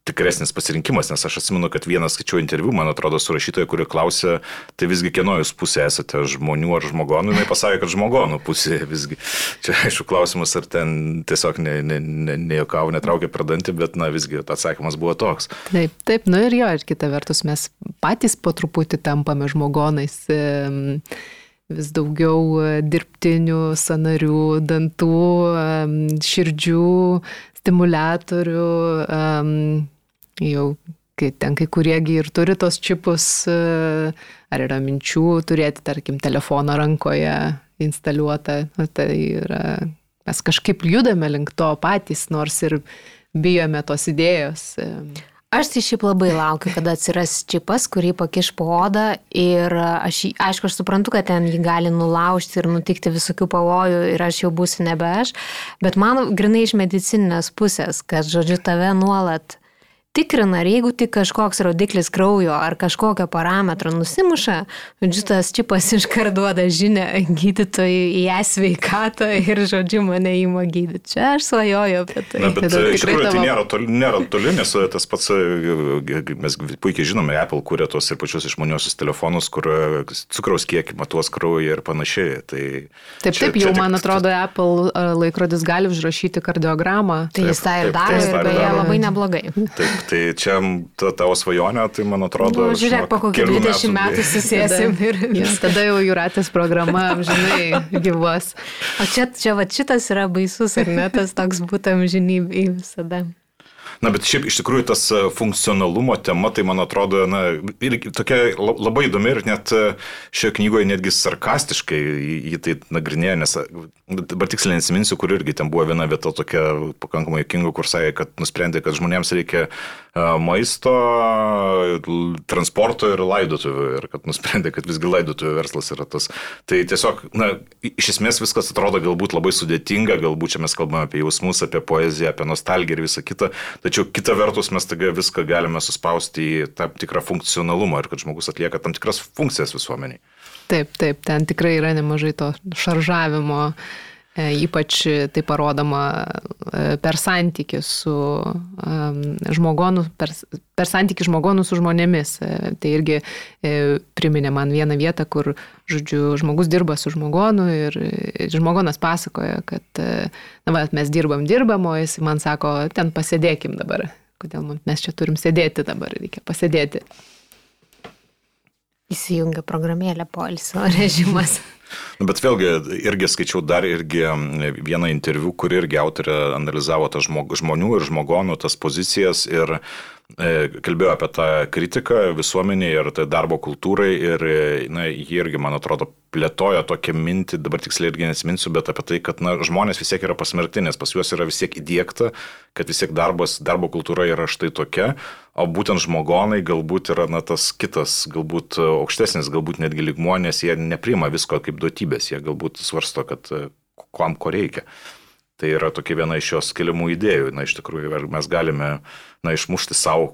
tikresnis pasirinkimas, nes aš atsimenu, kad vienas skaičiau interviu, man atrodo, su rašytoja, kuri klausė, tai visgi kieno jūs pusė esate, žmonių ar žmogonų, jinai pasakė, kad žmogonų pusė visgi. Čia aišku klausimas, ar ten tiesiog nejokau, ne, ne, ne netraukė per dantį, bet na visgi atsakymas buvo toks. Taip, taip, nu ir jo, ir kita vertus mes patys po truputį tampame žmogonais. Vis daugiau dirbtinių sanarių, dantų, širdžių, stimulatorių, jau kai ten kai kuriegi ir turi tos čipus, e, ar yra minčių turėti, tarkim, telefoną rankoje instaliuotą, tai yra, mes kažkaip judame link to patys, nors ir bijome tos idėjos. E. Aš tai šiaip labai laukiu, kada atsiras čipas, kurį pakiš po odą ir aš, aišku, aš suprantu, kad ten jį gali nulaužti ir nutikti visokių pavojų ir aš jau būsiu nebe aš, bet man grinai iš medicininės pusės, kad, žodžiu, tave nuolat tikrina, ar jeigu tik kažkoks rodiklis kraujo ar kažkokio parametro nusimuša, žodžiu, tas čipas iškart duoda žinę gydytojui į ją sveikatą ir, žodžiu, mane įmo gydyti. Čia aš svajoju apie tai. Na, bet tai iš tikrųjų tavo... tai nėra toli, nėra toli, nes tas pats, mes puikiai žinome, Apple kūrė tos ir pačius išmaniosius telefonus, kur cukraus kiekį matuos kraują ir panašiai. Tai taip, čia, taip, jau čia man atrodo, Apple laikrodis gali užrašyti kardiogramą. Tai jis tą ir daro ir beje labai neblogai. Taip, Tai čia ta tavo svajonė, tai man atrodo. Nu, žiūrėk, po kokių 20 metų, metų susėsim ir vis. Tada jau jūratės programa, žinai, gyvos. O čia, čia va šitas yra baisus, ar ne, tas toks būtam žinybė visada. Na, bet šiaip iš tikrųjų tas e, funkcionalumo tema, tai man atrodo, na, ir tokia labai įdomi ir net e, šioje knygoje netgi sarkastiškai jį tai nagrinėja, nes e, dabar tiksliai nesiminsiu, kur irgi ten buvo viena vieta tokia pakankamai jokinga, kur sakė, kad nusprendė, kad žmonėms reikia maisto, transporto ir laidotuvių ir kad nusprendė, kad visgi laidotuvių verslas yra tas. Tai tiesiog, na, iš esmės viskas atrodo galbūt labai sudėtinga, galbūt čia mes kalbame apie jausmus, apie poeziją, apie nostalgiją ir visą kitą, tačiau kita vertus mes taga viską galime suspausti į tam tikrą funkcionalumą ir kad žmogus atlieka tam tikras funkcijas visuomeniai. Taip, taip, ten tikrai yra nemažai to šaržavimo E, ypač tai parodoma e, per santykių su žmogonu, per, per santykių žmogonu su žmonėmis. E, tai irgi priminė man vieną vietą, kur, žodžiu, žmogus dirba su žmogonu ir žmogonas pasakoja, kad, na, va, mes dirbam, dirbam, o jis man sako, ten pasėdėkim dabar. Kodėl mes čia turim sėdėti dabar, reikia pasėdėti. Įsijungia programėlė poilsio režimas. Nu, bet vėlgi, irgi skaičiau dar irgi vieną interviu, kur irgi autorė analizavo tą žmog, žmonių ir žmogonų tas pozicijas ir e, kalbėjo apie tą kritiką visuomeniai ir tai darbo kultūrai ir na, jie irgi, man atrodo, plėtojo tokią mintį, dabar tiksliai irgi nesiminsiu, bet apie tai, kad na, žmonės vis tiek yra pasmerkti, nes pas juos yra vis tiek įdėkta, kad vis tiek darbas, darbo kultūra yra štai tokia, o būtent žmogonai galbūt yra na, tas kitas, galbūt aukštesnis, galbūt netgi ligmuo, nes jie neprima visko kaip duotybės, jie galbūt svarsto, kad kam ko reikia. Tai yra tokia viena iš jos keliamų idėjų. Na, iš tikrųjų, mes galime na, išmušti savo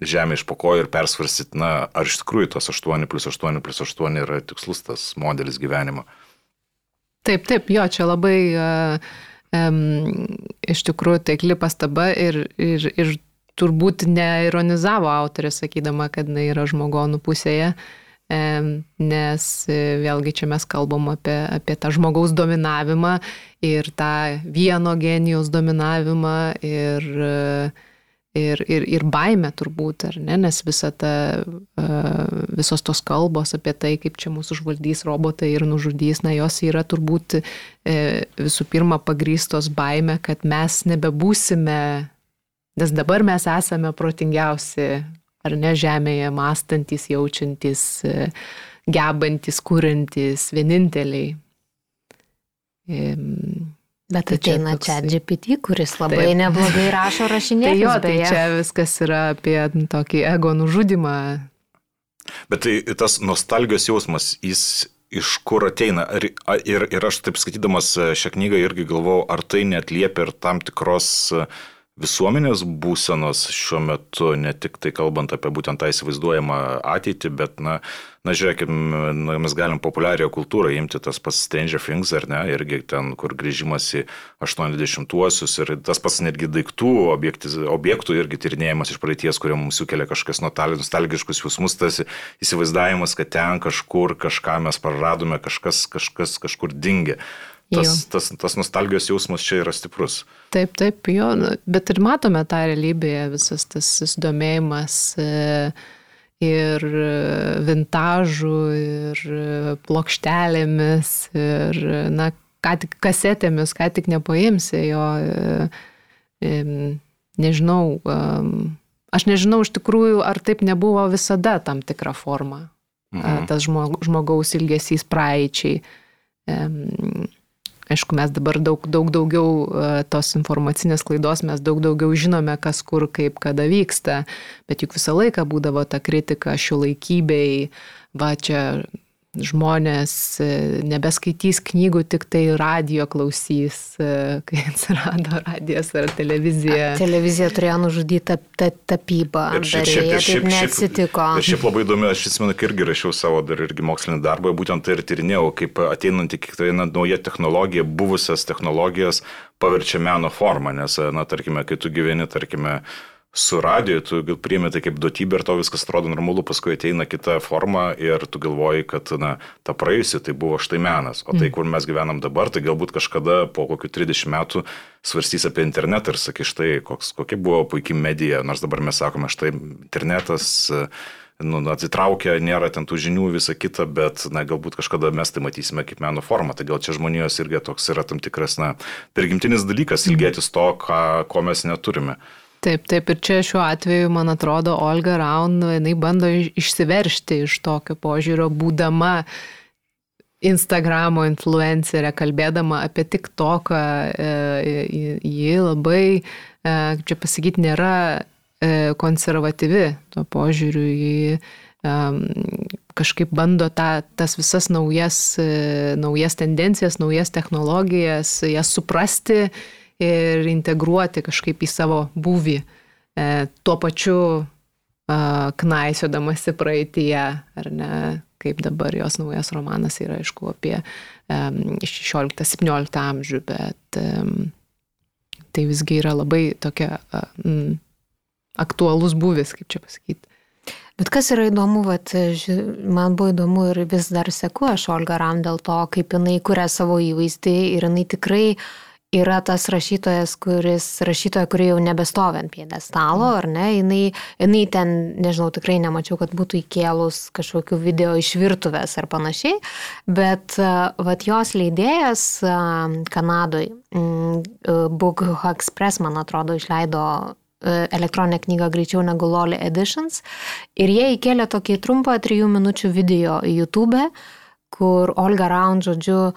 žemę iš pokojų ir persvarstyti, na, ar iš tikrųjų tos 8 plus 8 plus 8 yra tikslus tas modelis gyvenimo. Taip, taip, jo, čia labai uh, um, iš tikrųjų taikli pastaba ir, ir, ir turbūt neironizavo autorė, sakydama, kad jinai yra žmogonų pusėje, um, nes vėlgi čia mes kalbam apie, apie tą žmogaus dominavimą ir tą vieno genijos dominavimą ir uh, ir, ir, ir baime turbūt, ar ne, nes visa ta, visos tos kalbos apie tai, kaip čia mūsų užvaldys robotai ir nužudys, na jos yra turbūt e, visų pirma pagrystos baime, kad mes nebebūsime, nes dabar mes esame protingiausi ar ne žemėje mąstantis, jaučiantis, e, gebantis, kūrintis, vieninteliai. Bet tai ateina toks... čia GPT, kuris labai Taip. neblogai rašo rašinėlius. tai jo, tai beje. čia viskas yra apie tokį ego nužudimą. Bet tai tas nostalgijos jausmas, jis iš kur ateina. Ir, ir, ir aš taip skaitydamas šią knygą irgi galvojau, ar tai netliepia ir tam tikros uh, visuomenės būsenos šiuo metu, ne tik tai kalbant apie būtent tą įsivaizduojamą ateitį, bet, na, na žiūrėkit, na, mes galim populiarią kultūrą imti tas pats Stranger Things, ar ne, irgi ten, kur grįžimas į 80-uosius ir tas pats netgi daiktų objektis, objektų irgi tyrinėjimas iš praeities, kurie mums sukelia kažkas nostalgiškus jausmus, tas įsivaizdavimas, kad ten kažkur kažką mes praradome, kažkas, kažkas kažkur dingia tas, tas, tas nostalgijos jausmas čia yra stiprus. Taip, taip, jo, nu, bet ir matome tą realybėje, visas tas susidomėjimas e, ir vintažų, ir plokštelėmis, ir, na, ką tik kasetėmis, ką tik nepaimsi jo, e, nežinau, aš nežinau iš tikrųjų, ar taip nebuvo visada tam tikra forma, mhm. tas žmogaus ilgesys praeičiai Aišku, mes dabar daug, daug daugiau e, tos informacinės klaidos, mes daug daugiau žinome, kas kur, kaip, kada vyksta, bet juk visą laiką būdavo ta kritika šių laikybei, va čia žmonės e, nebeskaitys knygų, tik tai radio klausys, e, kai atsirado radijas ar televizija. Televizija turėjo nužudyti tap, tap, tapybą. Ir šiaip, šiaip, šiaip, šiaip, neatsitiko. Ir šiaip labai įdomu, aš atsimenu, kai irgi rašiau savo dar irgi mokslinį darbą, būtent tai ir tyrinėjau, kaip ateinant į kiekvieną naują technologiją, buvusias technologijas paverčia meno formą, nes, na, tarkime, kai tu gyveni, tarkime, su radiju, tu priimi tai kaip duotybė ir to viskas atrodo normalu, paskui ateina kita forma ir tu galvoji, kad na, ta praėjusi tai buvo štai menas, o tai, mm. kur mes gyvenam dabar, tai galbūt kažkada po kokių 30 metų svarstys apie internetą ir sakys, štai koks, kokia buvo puikia medija, nors dabar mes sakome, štai internetas nu, atsitraukia, nėra ten tų žinių, visa kita, bet, na, galbūt kažkada mes tai matysime kaip meno formą. Tai gal čia žmonijos irgi toks yra tam tikras, na, pergimtinis dalykas, mhm. ilgėtis to, ką, ko mes neturime. Taip, taip, ir čia šiuo atveju, man atrodo, Olga Raun, jinai bando išsiveršti iš tokio požiūrio, būdama Instagramo influencerė, kalbėdama apie tik toką, e, ji labai, e, čia pasakyti, nėra e, konservatyvi tuo požiūriu, ji kažkaip bando ta, tas visas naujas, naujas tendencijas, naujas technologijas, jas suprasti ir integruoti kažkaip į savo būvį, e, tuo pačiu e, knaisiodamasi praeitie, ar ne, kaip dabar jos naujas romanas yra, aišku, apie e, 16-17 amžių, bet e, tai visgi yra labai tokia e, aktualus būvis, kaip čia pasakyti. Bet kas yra įdomu, vat, man buvo įdomu ir vis dar seku aš Olga Ram dėl to, kaip jinai kuria savo įvaizdį ir jinai tikrai uh, yra tas rašytojas, kuris, rašytoja, kuri jau nebestovi ant piedestalo, ar ne, jinai, jinai ten, nežinau, tikrai nemačiau, kad būtų įkėlus kažkokių video iš virtuvės ar panašiai, bet vat jos leidėjas Kanadoje, Book Express, man atrodo, išleido elektroninę knygą greičiau negu Loli Editions. Ir jie įkėlė tokį trumpą trijų minučių video į YouTube, kur Olga Round, žodžiu,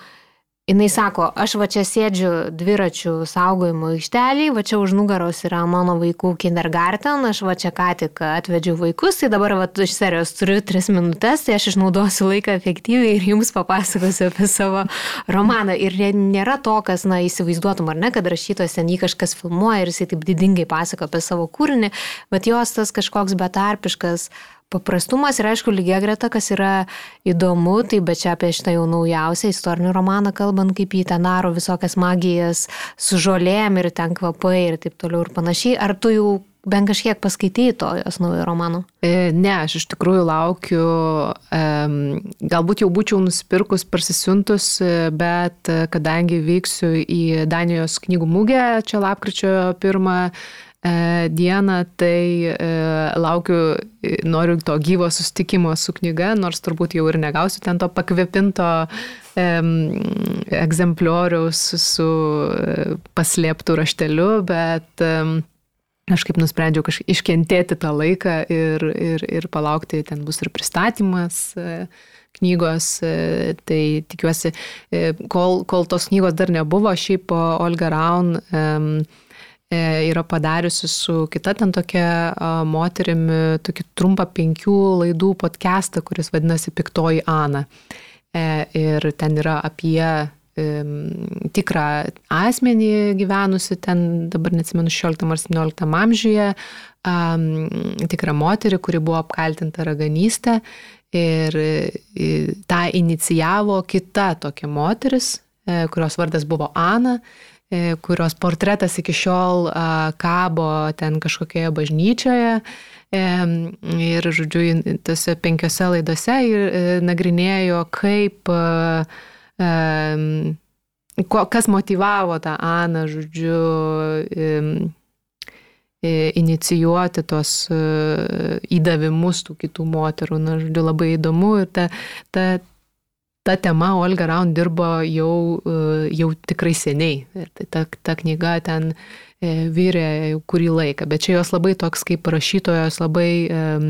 Jis sako, aš va čia sėdžiu dviračių saugojimo aikštelį, va čia už nugaros yra mano vaikų kindergarten, aš va čia ką tik atvedžiau vaikus, tai dabar va iš serijos turiu tris minutės, tai aš išnaudosiu laiką efektyviai ir jums papasakosiu apie savo romaną. Ir nėra to, kas, na, įsivaizduotum ar ne, kad rašytojas ten jį kažkas filmuoja ir jisai taip didingai pasako apie savo kūrinį, bet jos tas kažkoks betarpiškas paprastumas ir aišku lygiai greta, kas yra įdomu, tai bet čia apie šitą jau naujausią istorinį romaną kalbant, kaip jį ten daro visokias magijas su žolėm ir ten kvapai ir taip toliau ir panašiai. Ar tu jau bent kažkiek paskaitėjai to jos naujo romano? E, ne, aš iš tikrųjų laukiu, galbūt jau būčiau nusipirkus, parsisiuntus, bet kadangi vyksiu į Danijos knygų mugę čia lapkričio pirmą, E, dieną, tai e, laukiu, noriu to gyvo sustikimo su knyga, nors turbūt jau ir negausiu ten to pakvepinto egzemplioriaus su e, paslėptų rašteliu, bet aš kaip nusprendžiau kažkaip iškentėti tą laiką ir, ir, ir palaukti, ten bus ir pristatymas e, knygos, e, tai tikiuosi, e, kol, kol tos knygos dar nebuvo, šiaip Olga Raun um, yra padariusi su kita ten tokia moterimi tokį trumpą penkių laidų podcastą, kuris vadinasi Piktoji Ana. Ir ten yra apie tikrą asmenį gyvenusi ten, dabar neatsimenu, 16 ar 17 amžiuje, tikrą moterį, kuri buvo apkaltinta raganystę ir tą inicijavo kita tokia moteris, e, kurios vardas buvo Ana e, kurios portretas iki šiol kabo ten kažkokioje bažnyčioje. Ir, žodžiu, tose penkiose laidose e, nagrinėjo, kaip kas motivavo tą Aną, žodžiu, inicijuoti tos e, įdavimus tų kitų moterų. Na, žodžiu, labai įdomu ir ta, ta, ta tema Olga Raun dirbo jau, e, jau tikrai seniai. Ir tai ta, ta knyga ten e, vyrė kurį laiką, bet čia jos labai toks kaip rašytojos, labai um,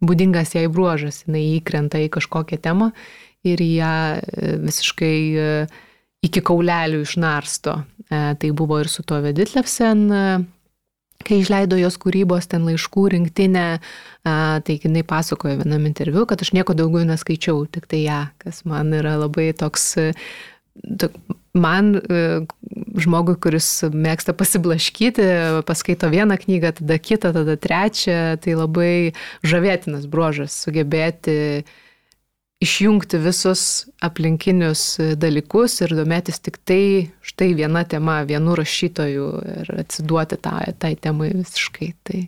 būdingas jai bruožas, jinai įkrenta į kažkokią temą ir ją e, visiškai iki kaulelių išnarsto. Tai buvo ir su to Veditlevsen, kai išleido jos kūrybos ten laiškų rinktinę, tai jinai pasakojo vienam interviu, kad aš nieko daugiau neskaičiau, tik tai ją, kas man yra labai toks man, žmogui, kuris mėgsta pasiblaškyti, paskaito vieną knygą, tada kitą, tada trečią, tai labai žavėtinas bruožas sugebėti išjungti visus aplinkinius dalykus ir domėtis tik tai štai viena tema, vienu rašytoju ir atsiduoti tą, tai temai visiškai. Tai...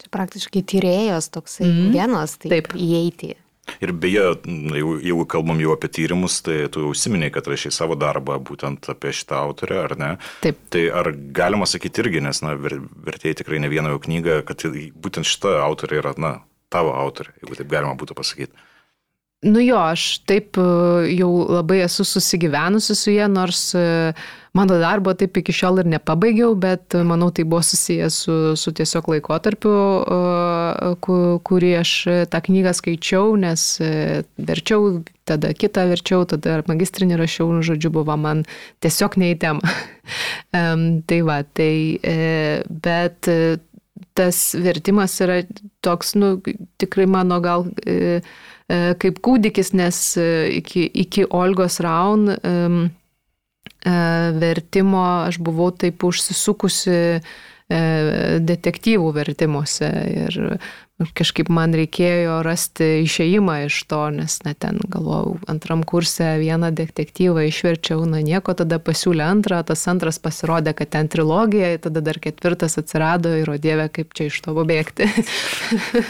Čia praktiškai tyrėjos toksai mm -hmm. vienas, taip, taip. įeiti. Ir beje, jeigu, jeigu kalbam jau apie tyrimus, tai tu užsiminiai, kad rašai savo darbą būtent apie šitą autorę, ar ne? Taip. Tai ar galima sakyti irgi, nes, na, vertėjai tikrai ne vieną jau knygą, kad būtent šita autorė yra, na, tavo autorė, jeigu taip galima būtų pasakyti. Nu jo, aš taip e, jau labai esu susigyvenusi su jie, nors e, mano darbo taip iki šiol ir nepabaigiau, bet e, manau tai buvo susijęs su, su tiesiog laikotarpiu, kurį aš tą knygą skaičiau, nes verčiau, tada kitą verčiau, tada magistrinį rašiau, nu, žodžiu, buvo man tiesiog neįtema. tai va, tai, bet tas vertimas yra toks, nu, tikrai mano gal E, kaip kūdikis, nes e, iki, iki Olgos Raun um, vertimo aš buvau taip užsisukusi detektyvų vertimuose ir kažkaip man reikėjo rasti išeimą iš to, nes net ten galvojau, antram kursė vieną detektyvą išverčiau, na nieko, tada pasiūlė antrą, tas antras pasirodė, kad ten trilogija, tada dar ketvirtas atsirado ir o dieve, kaip čia iš to pabėgti.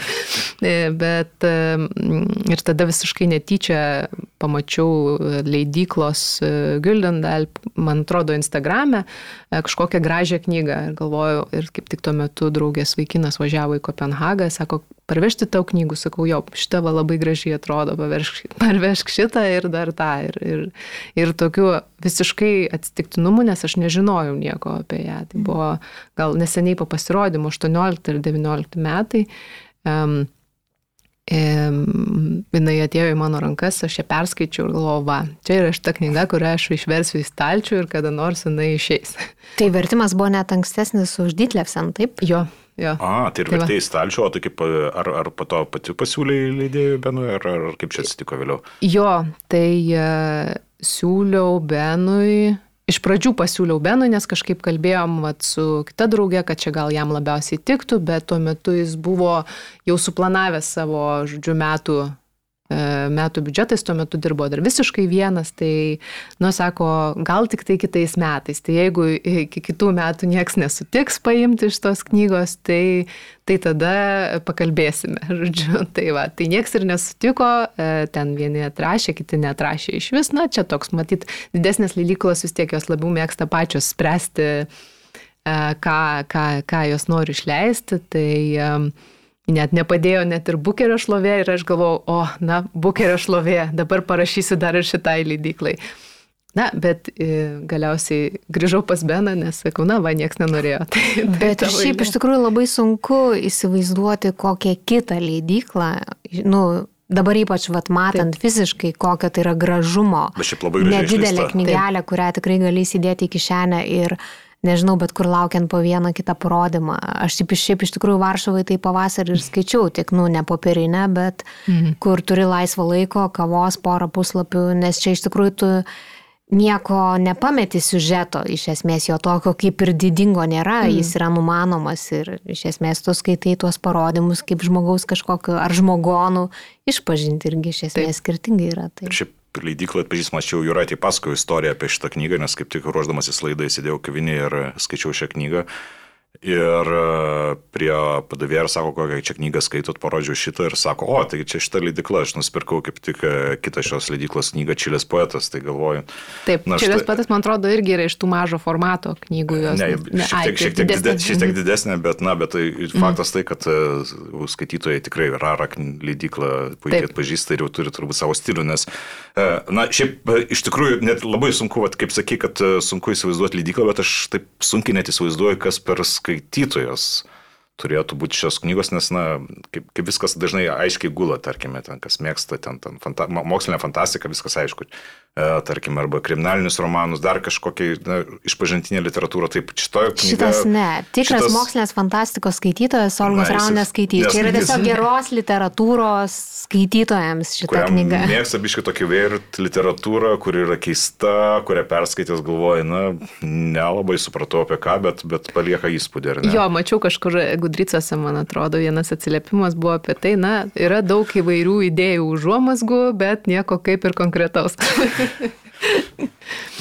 Bet ir tada visiškai netyčia pamačiau leidyklos e, Güldendal, man atrodo, Instagrame e, kažkokią gražią knygą ir galvojau, ir kaip tik tuo metu draugės vaikinas važiavo į Kopenhagą, sako, parvežti tau knygų, sakau, jo, šitą va labai gražiai atrodo, pavežk, parvežk šitą ir dar tą. Ir, ir, ir tokių visiškai atsitiktinumų, nes aš nežinojau nieko apie ją. Tai buvo gal neseniai po pasirodymo, 18 ir 19 metai. Um, jinai atėjo į mano rankas, aš ją perskaičiau ir galvojau, va, čia yra šita knyga, kurią aš išversiu į stalčių ir kada nors jinai išeis. Tai vertimas buvo net ankstesnis už Ditlevsen, taip? Jo, Jo. A, tai ir tai vertėjai stalčių, o tai kaip, ar, ar po to pati pasiūlė leidėjų Benui, ar, ar kaip čia atsitiko vėliau? Jo, tai uh, siūliau Benui, iš pradžių pasiūliau Benui, nes kažkaip kalbėjom vat, su kita draugė, kad čia gal jam labiausiai tiktų, bet tuo metu jis buvo jau suplanavęs savo, žodžiu, metų metų biudžetais, tuo metu dirbo dar visiškai vienas, tai, nu, sako, gal tik tai kitais metais. Tai jeigu iki kitų metų nieks nesutiks paimti iš tos knygos, tai, tai tada pakalbėsime. Žodžiu, tai va, tai nieks ir nesutiko, e, ten vieni atrašė, kiti netrašė iš vis, na, čia toks, matyt, didesnės leidyklos vis tiek jos labiau mėgsta pačios spręsti, e, ką, ką, ką jos nori išleisti. Tai, net nepadėjo net ir bukerio šlovė ir aš galvojau, o, na, bukerio šlovė, dabar parašysiu dar ir šitai leidyklai. Na, bet e, galiausiai grįžau pas Beną, nes sakau, na, va, nieks nenorėjo. Tai, tai Bet šiaip eilė. iš tikrųjų labai sunku įsivaizduoti kokią kitą leidyklą, nu, dabar ypač vat, matant Taip. fiziškai, kokio tai yra gražumo. Bet šiaip labai gražiai Nedidelė išleista. knygelė, kurią tikrai gali įsidėti į kišenę ir nežinau, bet kur laukiant po vieną kitą parodymą. Aš šiaip, šiaip iš tikrųjų Varšuvai tai pavasarį ir skaičiau, tik, nu, ne popierinę, bet mhm. kur turi laisvo laiko, kavos, porą puslapių, nes čia iš tikrųjų tu nieko nepameti siužeto, iš esmės jo tokio kaip ir didingo nėra, mm. jis yra numanomas ir iš esmės tu skaitai tuos parodymus kaip žmogaus kažkokio ar žmogonų išpažinti irgi iš esmės Taip. skirtingai yra. Tai. Ir šiaip leidyklą atpažįstamas, čia jau Juratė pasakojo istoriją apie šitą knygą, nes kaip tik ruoždamasis laidai sėdėjau kavinėje ir skaičiau šią knygą. Ir e, prie padavėjo sako, kokią čia knygą skaitot, parodžiau šitą ir sako, o, tai čia šitą leidikla, aš nusipirkau kaip tik e, kitą šios leidiklos knygą Čilės poetas, tai galvoju. Taip, na, Čilės štai- poetas, man atrodo, irgi yra iš tų mažo formato knygų. Jos, Ne, šiek ai, tiek, tai šiek, tiek didesnė. didesnė, šiek tiek didesnė, bet, na, bet tai faktas tai, kad e, skaitytojai tikrai rarą leidyklą puikiai Taip. atpažįsta ir jau turi turbūt savo stilių, nes, na, šiaip iš tikrųjų net labai sunku, vat, kaip sakai, kad sunku įsivaizduoti leidyklą, bet aš taip sunkiai net įsivaizduoju, kas per skaitytojas turėtų būti šios knygos, nes, na, kaip, kaip viskas dažnai aiškiai gula, tarkime, ten, kas mėgsta ten, ten fanta, mo- mokslinę fantastiką, viskas aišku, e, tarkime, arba kriminalinius romanus, dar kažkokia na, išpažintinė literatūra, taip, šitoje knygoje. Šitas ne, tikras šitas- mokslinės fantastikos skaitytojas jis- Raunės skaitys. Čia yra tiesiog geros literatūros skaitytojams šita kuriam knyga. mėgsta biškai tokį veirt literatūrą, kuri yra keista, kurią perskaitęs galvoja, na, nelabai supratau apie ką, bet, bet palieka įspūdį, ar ne? Jo, mačiau kažkur Gudricose, man atrodo, vienas atsiliepimas buvo apie tai, na, yra daug įvairių idėjų užuomasgų, bet nieko kaip ir konkretaus.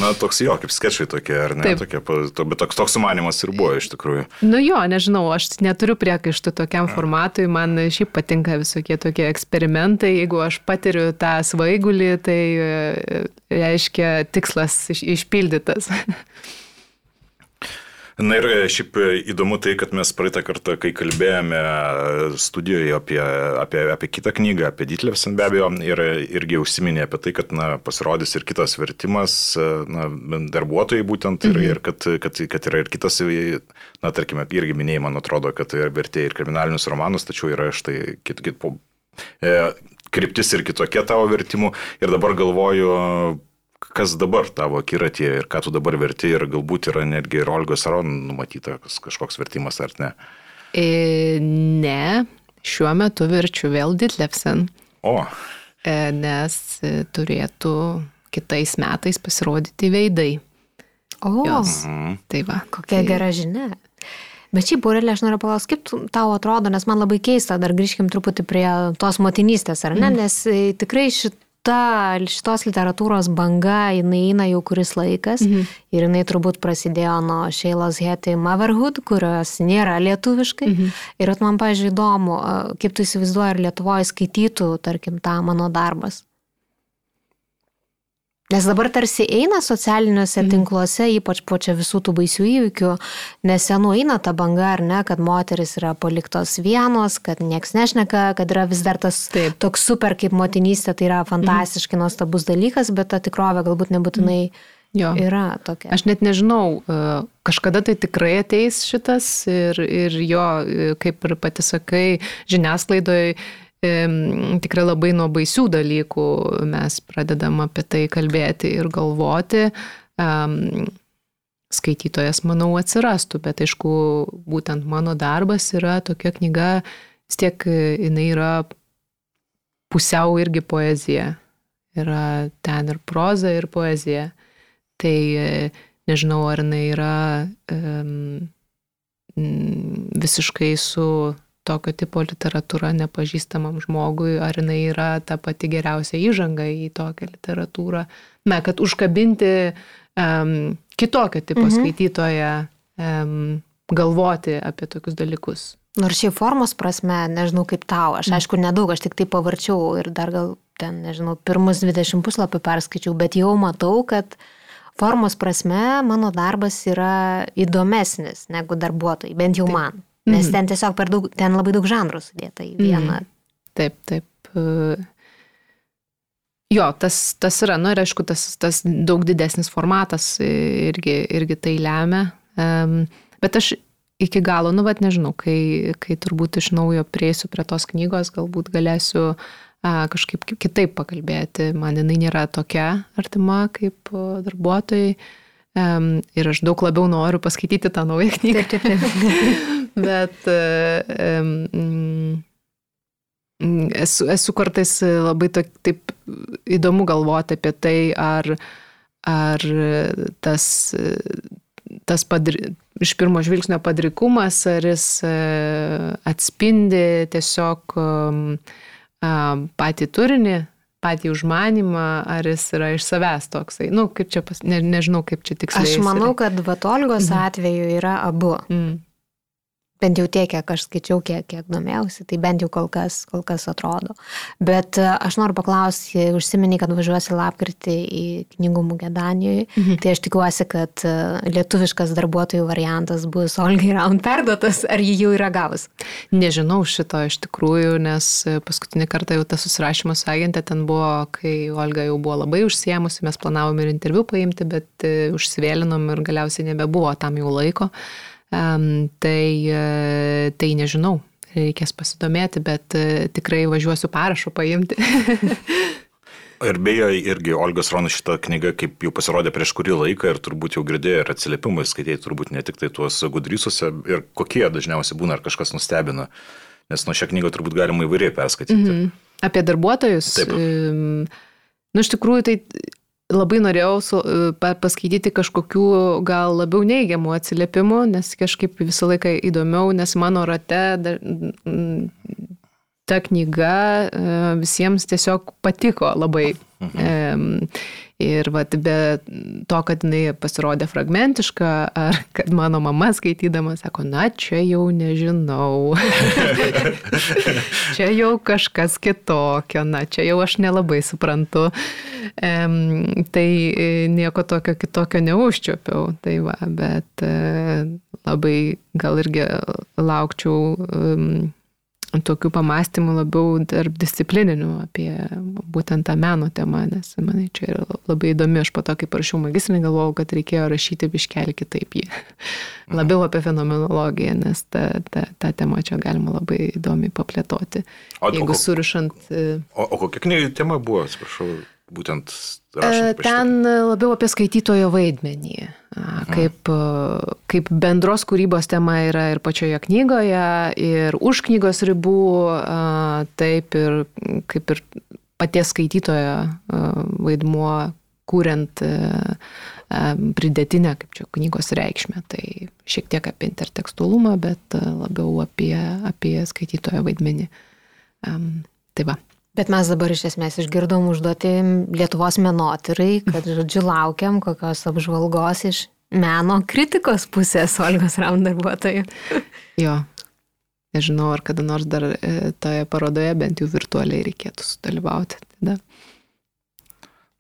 Na, toks jo, kaip sketšai tokie, ar ne? Taip. Tokie, to, bet toks, toks sumanimas ir buvo iš tikrųjų. nu jo, nežinau, aš neturiu priekaištų tokiam formatui, man šiaip patinka visokie tokie eksperimentai, jeigu aš patiriu tą svaigulį, tai e, reiškia tikslas iš, išpildytas. Na ir e, šiaip e, įdomu tai, kad mes praeitą kartą, kai kalbėjome e, studijoje apie, apie, apie kitą knygą, apie Ditlevsen be abejo, ir irgi užsiminė apie tai, kad na, pasirodys ir kitas vertimas, na, darbuotojai būtent, ir, ir kad, kad, kad yra ir kitas, na, tarkime, irgi minėjai, man atrodo, kad tai vertė ir kriminalinius romanus, tačiau yra štai kit, kit, po, e, kryptis ir kitokie tavo vertimų. Ir dabar galvoju, kas dabar tavo akiratyje ir ką tu dabar verti ir galbūt yra netgi ir Olgos Aron numatyta kas- kažkoks vertimas ar ne. E, ne, šiuo metu verčiu vėl Ditlevsen, O, e, nes e, turėtų kitais metais pasirodyti veidai. O, Jos. mhm. Tai va. kokia gera žinia. Bet šiaip, Aurelė, aš noriu paklausti, kaip tau atrodo, nes man labai keista, dar grįžkim truputį prie tos motinystės, ar ne, nes e, tikrai šita, šitos literatūros banga, jinai eina jau kuris laikas ir jinai turbūt prasidėjo nuo Šeilos Heti Motherhood, kurios nėra lietuviškai. Ir at man, pažiūrėjau, įdomu, kaip tu įsivaizduoji, ar Lietuvoje skaitytų, tarkim, tą mano darbas. Nes dabar tarsi eina socialiniuose tinkluose, ypač po čia visų tų baisių įvykių, nes senų eina ta banga, ar ne, kad moteris yra paliktos vienos, kad nieks nešneka, kad yra vis dar tas Taip. toks super kaip motinystė, tai yra fantastiškai nuostabus dalykas, bet ta tikrovė galbūt nebūtinai Jo. yra tokia. Aš net nežinau, e, kažkada tai tikrai ateis šitas ir, ir jo, e, kaip ir pati sakai, žiniasklaidoje tikrai labai nuo baisių dalykų mes pradedam apie tai kalbėti ir galvoti. Skaitytojas, manau, atsirastų, bet aišku, būtent mano darbas yra tokia knyga, vis tiek e, jinai yra pusiau irgi poezija. Yra ten ir proza, ir poezija. Tai e, nežinau, ar jinai yra um, visiškai su tokio tipo literatūra nepažįstamam žmogui, ar jinai yra ta pati geriausia įžanga į tokią literatūrą. Na, kad užkabinti um, kitokio tipo mhm. skaitytoją, um, galvoti apie tokius dalykus. Nors šiaip formos prasme, nežinau kaip tau, aš aišku nedaug, aš tik tai pavarčiau ir dar gal ten, nežinau, pirmus 20 puslapių perskaičiau, bet jau matau, kad formos prasme mano darbas yra įdomesnis negu darbuotojai, bent jau man. Nes ten tiesiog per daug, ten labai daug žanrų sudėta į vieną. Taip, taip. e, Jo, tas, tas yra, nu ir aišku, tas, tas daug didesnis formatas irgi, irgi tai lemia. Um, bet aš iki galo, nu, vad nežinau, kai, kai turbūt iš naujo prieisiu prie tos knygos, galbūt galėsiu a, kažkaip kitaip pakalbėti. Man jinai nėra tokia artima kaip darbuotojai. Um, ir aš daug labiau noriu paskaityti tą naują knygą. Taip, taip, taip. bet um, esu, esu kartais labai to, taip įdomu galvoti apie tai, ar, ar tas, tas padri, iš pirmo žvilgsnio padrikumas, ar jis e, atspindi tiesiog patį turinį, patį užmanimą, ar jis yra iš savęs toksai. Nu, kaip čia, pas, ne, nežinau, kaip čia tiksliai. Aš manau, kad Vatolgos mhm. atveju yra abu. Mm bent jau tiek, kiek aš skaičiau, kiek, kiek domėjausi, tai bent jau kol kas, kol kas atrodo. Bet e, aš noriu paklausti, užsiminiai, kad važiuosi lapkritį į knygų mugę Danijoje, mhm. tai aš tikiuosi, kad e, lietuviškas darbuotojų variantas bus Olgai Raun perduotas, ar jį jau yra gavus? Nežinau šito iš tikrųjų, nes paskutinį kartą jau tas susirašymas su agentė ten buvo, kai Olga jau buvo labai užsiemusi, mes planavom ir interviu paimti, bet e, užsivėlinom ir galiausiai nebebuvo tam jau laiko. Um, tai, e, tai nežinau, reikės pasidomėti, bet e, tikrai važiuosiu parašo paimti. Ir beje, irgi Olgas Ronas šitą knygą, kaip jau pasirodė prieš kurį laiką ir turbūt jau girdėjo ir atsiliepimai, skaitėjai turbūt ne tik tai tuos gudrysuose ir kokie dažniausiai būna, ar kažkas nustebina, nes nuo šią knygą turbūt galima įvairiai perskaityti. -hmm. Apie darbuotojus. Taip. Nu, iš tikrųjų, tai labai norėjau su, e, paskaityti kažkokių gal labiau neigiamų atsiliepimų, nes kažkaip visą laiką įdomiau, nes mano rate dar, ta knyga e, visiems tiesiog patiko labai. Mhm. Ir vat, be to, kad jinai pasirodė fragmentiška, ar kad mano mama skaitydama sako, na, čia jau nežinau. čia jau kažkas kitokio, na, čia jau aš nelabai suprantu. Um, tai e, nieko tokio kitokio neužčiopiau. Tai va, bet uh, labai gal irgi laukčiau. Um, tokių pamastymų labiau tarp disciplininių apie būtent tą meno temą, nes manai čia yra labai įdomi, aš po to, kai parašiau magistrinį, galvojau, kad reikėjo rašyti biškelį kitaip jį. Mhm. Labiau apie fenomenologiją, nes tą, tą, tą temą čia galima labai įdomiai paplėtoti. O, jeigu o, surišant... E, o, o kokia knyga tema buvo, atsiprašau? Būtent rašant. Ten labiau apie skaitytojo vaidmenį, kaip, kaip bendros kūrybos tema yra ir pačioje knygoje, ir už knygos ribų, taip ir kaip ir paties skaitytojo vaidmuo, kuriant pridėtinę, kaip čia knygos reikšmę. Tai šiek tiek apie intertekstualumą, bet labiau apie, apie skaitytojo vaidmenį. Tai va. Bet mes dabar iš esmės išgirdom užduoti Lietuvos menotyrai, kad, žodžiu, laukiam kokios apžvalgos iš meno kritikos pusės Olgos Ram darbuotojų. Jo, nežinau, ar kada nors dar e, toje parodoje bent jau virtualiai reikėtų sudalyvauti. Tada.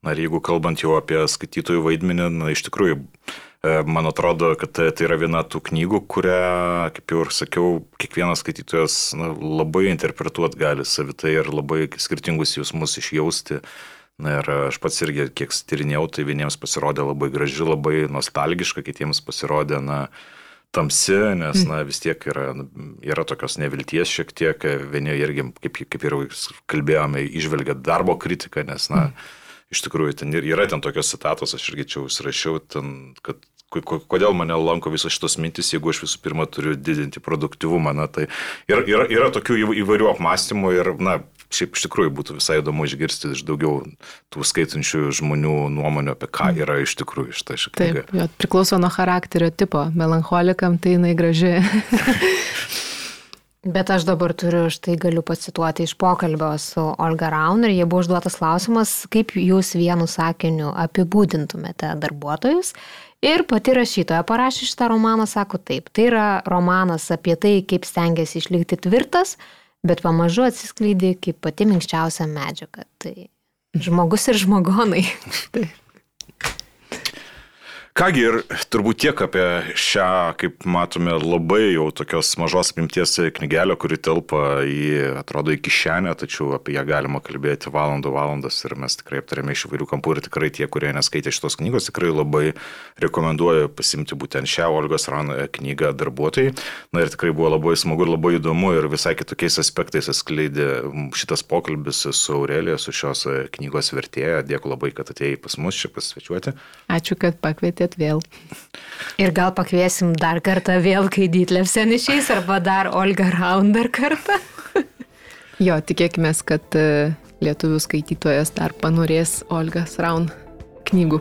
Na ir jeigu kalbant jau apie skaitytojų vaidmenį, na iš tikrųjų E, man atrodo, kad tai, tai yra viena tų knygų, kurią, kaip jau ir sakiau, kiekvienas skaitytojas na, labai interpretuot gali savitai ir labai skirtingus jausmus išjausti. Na ir aš pats irgi, kiek tyrinėjau, tai vieniems pasirodė labai graži, labai nostalgiška, kitiems pasirodė, na, tamsi, nes, na, vis tiek yra, yra tokios nevilties šiek tiek, vieni irgi, kaip, kaip ir kalbėjome, išvelgia darbo kritiką, nes, na, mm iš tikrųjų ten yra ten tokios citatos, aš irgi čia užsirašiau, ten, kad kodėl mane lanko visos šitos mintis, jeigu aš visų pirma turiu didinti produktivumą. Na, tai yra, yra, yra tokių įvairių apmąstymų ir, na, šiaip iš tikrųjų būtų visai įdomu išgirsti iš daugiau tų skaitančių žmonių nuomonių apie ką yra iš tikrųjų šitą šią knygą. Taip, jo, priklauso nuo charakterio tipo. Melancholikam tai jinai graži. Bet aš dabar turiu, štai galiu pacituoti iš pokalbio su Olga Raun ir jie buvo užduotas klausimas, kaip jūs vienu sakiniu apibūdintumėte darbuotojus Ir pati rašytoja parašė šitą romaną, sako taip, tai yra romanas apie tai, kaip stengiasi išlikti tvirtas, bet pamažu atsiskleidė kaip pati minkščiausia medžiaga. Tai žmogus ir žmogonai. Kągi ir turbūt tiek apie šią, kaip matome, labai jau tokios mažos apimties knygelę, kuri telpa į, atrodo, į kišenę, tačiau apie ją galima kalbėti valandų valandas ir mes tikrai aptarėme iš įvairių kampų ir tikrai tie, kurie neskaitė šitos knygos, tikrai labai rekomenduoju pasimti būtent šią Olgos Ran knygą darbuotojai. Na ir tikrai buvo labai smagu ir labai įdomu ir visai kitokiais aspektais atskleidė šitas pokalbis su Aurelija, su šios knygos vertėja. Dėkui labai, kad atėjai pas mus čia pasvečiuoti. Ačiū, kad pakvietėt vėl. Ir gal pakviesim dar kartą vėl, kai Dytlevsen išeis, arba dar Olga Raun dar kartą. jo, tikėkime, kad e, lietuvių skaitytojas dar panorės Olgas Raun knygų.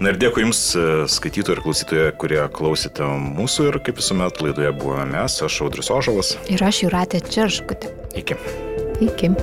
Na ir dėkui Jums, e, skaitytojai ir klausytojai, kurie klausėte mūsų ir kaip visuomet laidoje buvome mes, aš Audrius Ožalas. Ir aš Juratė Čerškutė. Iki. Iki.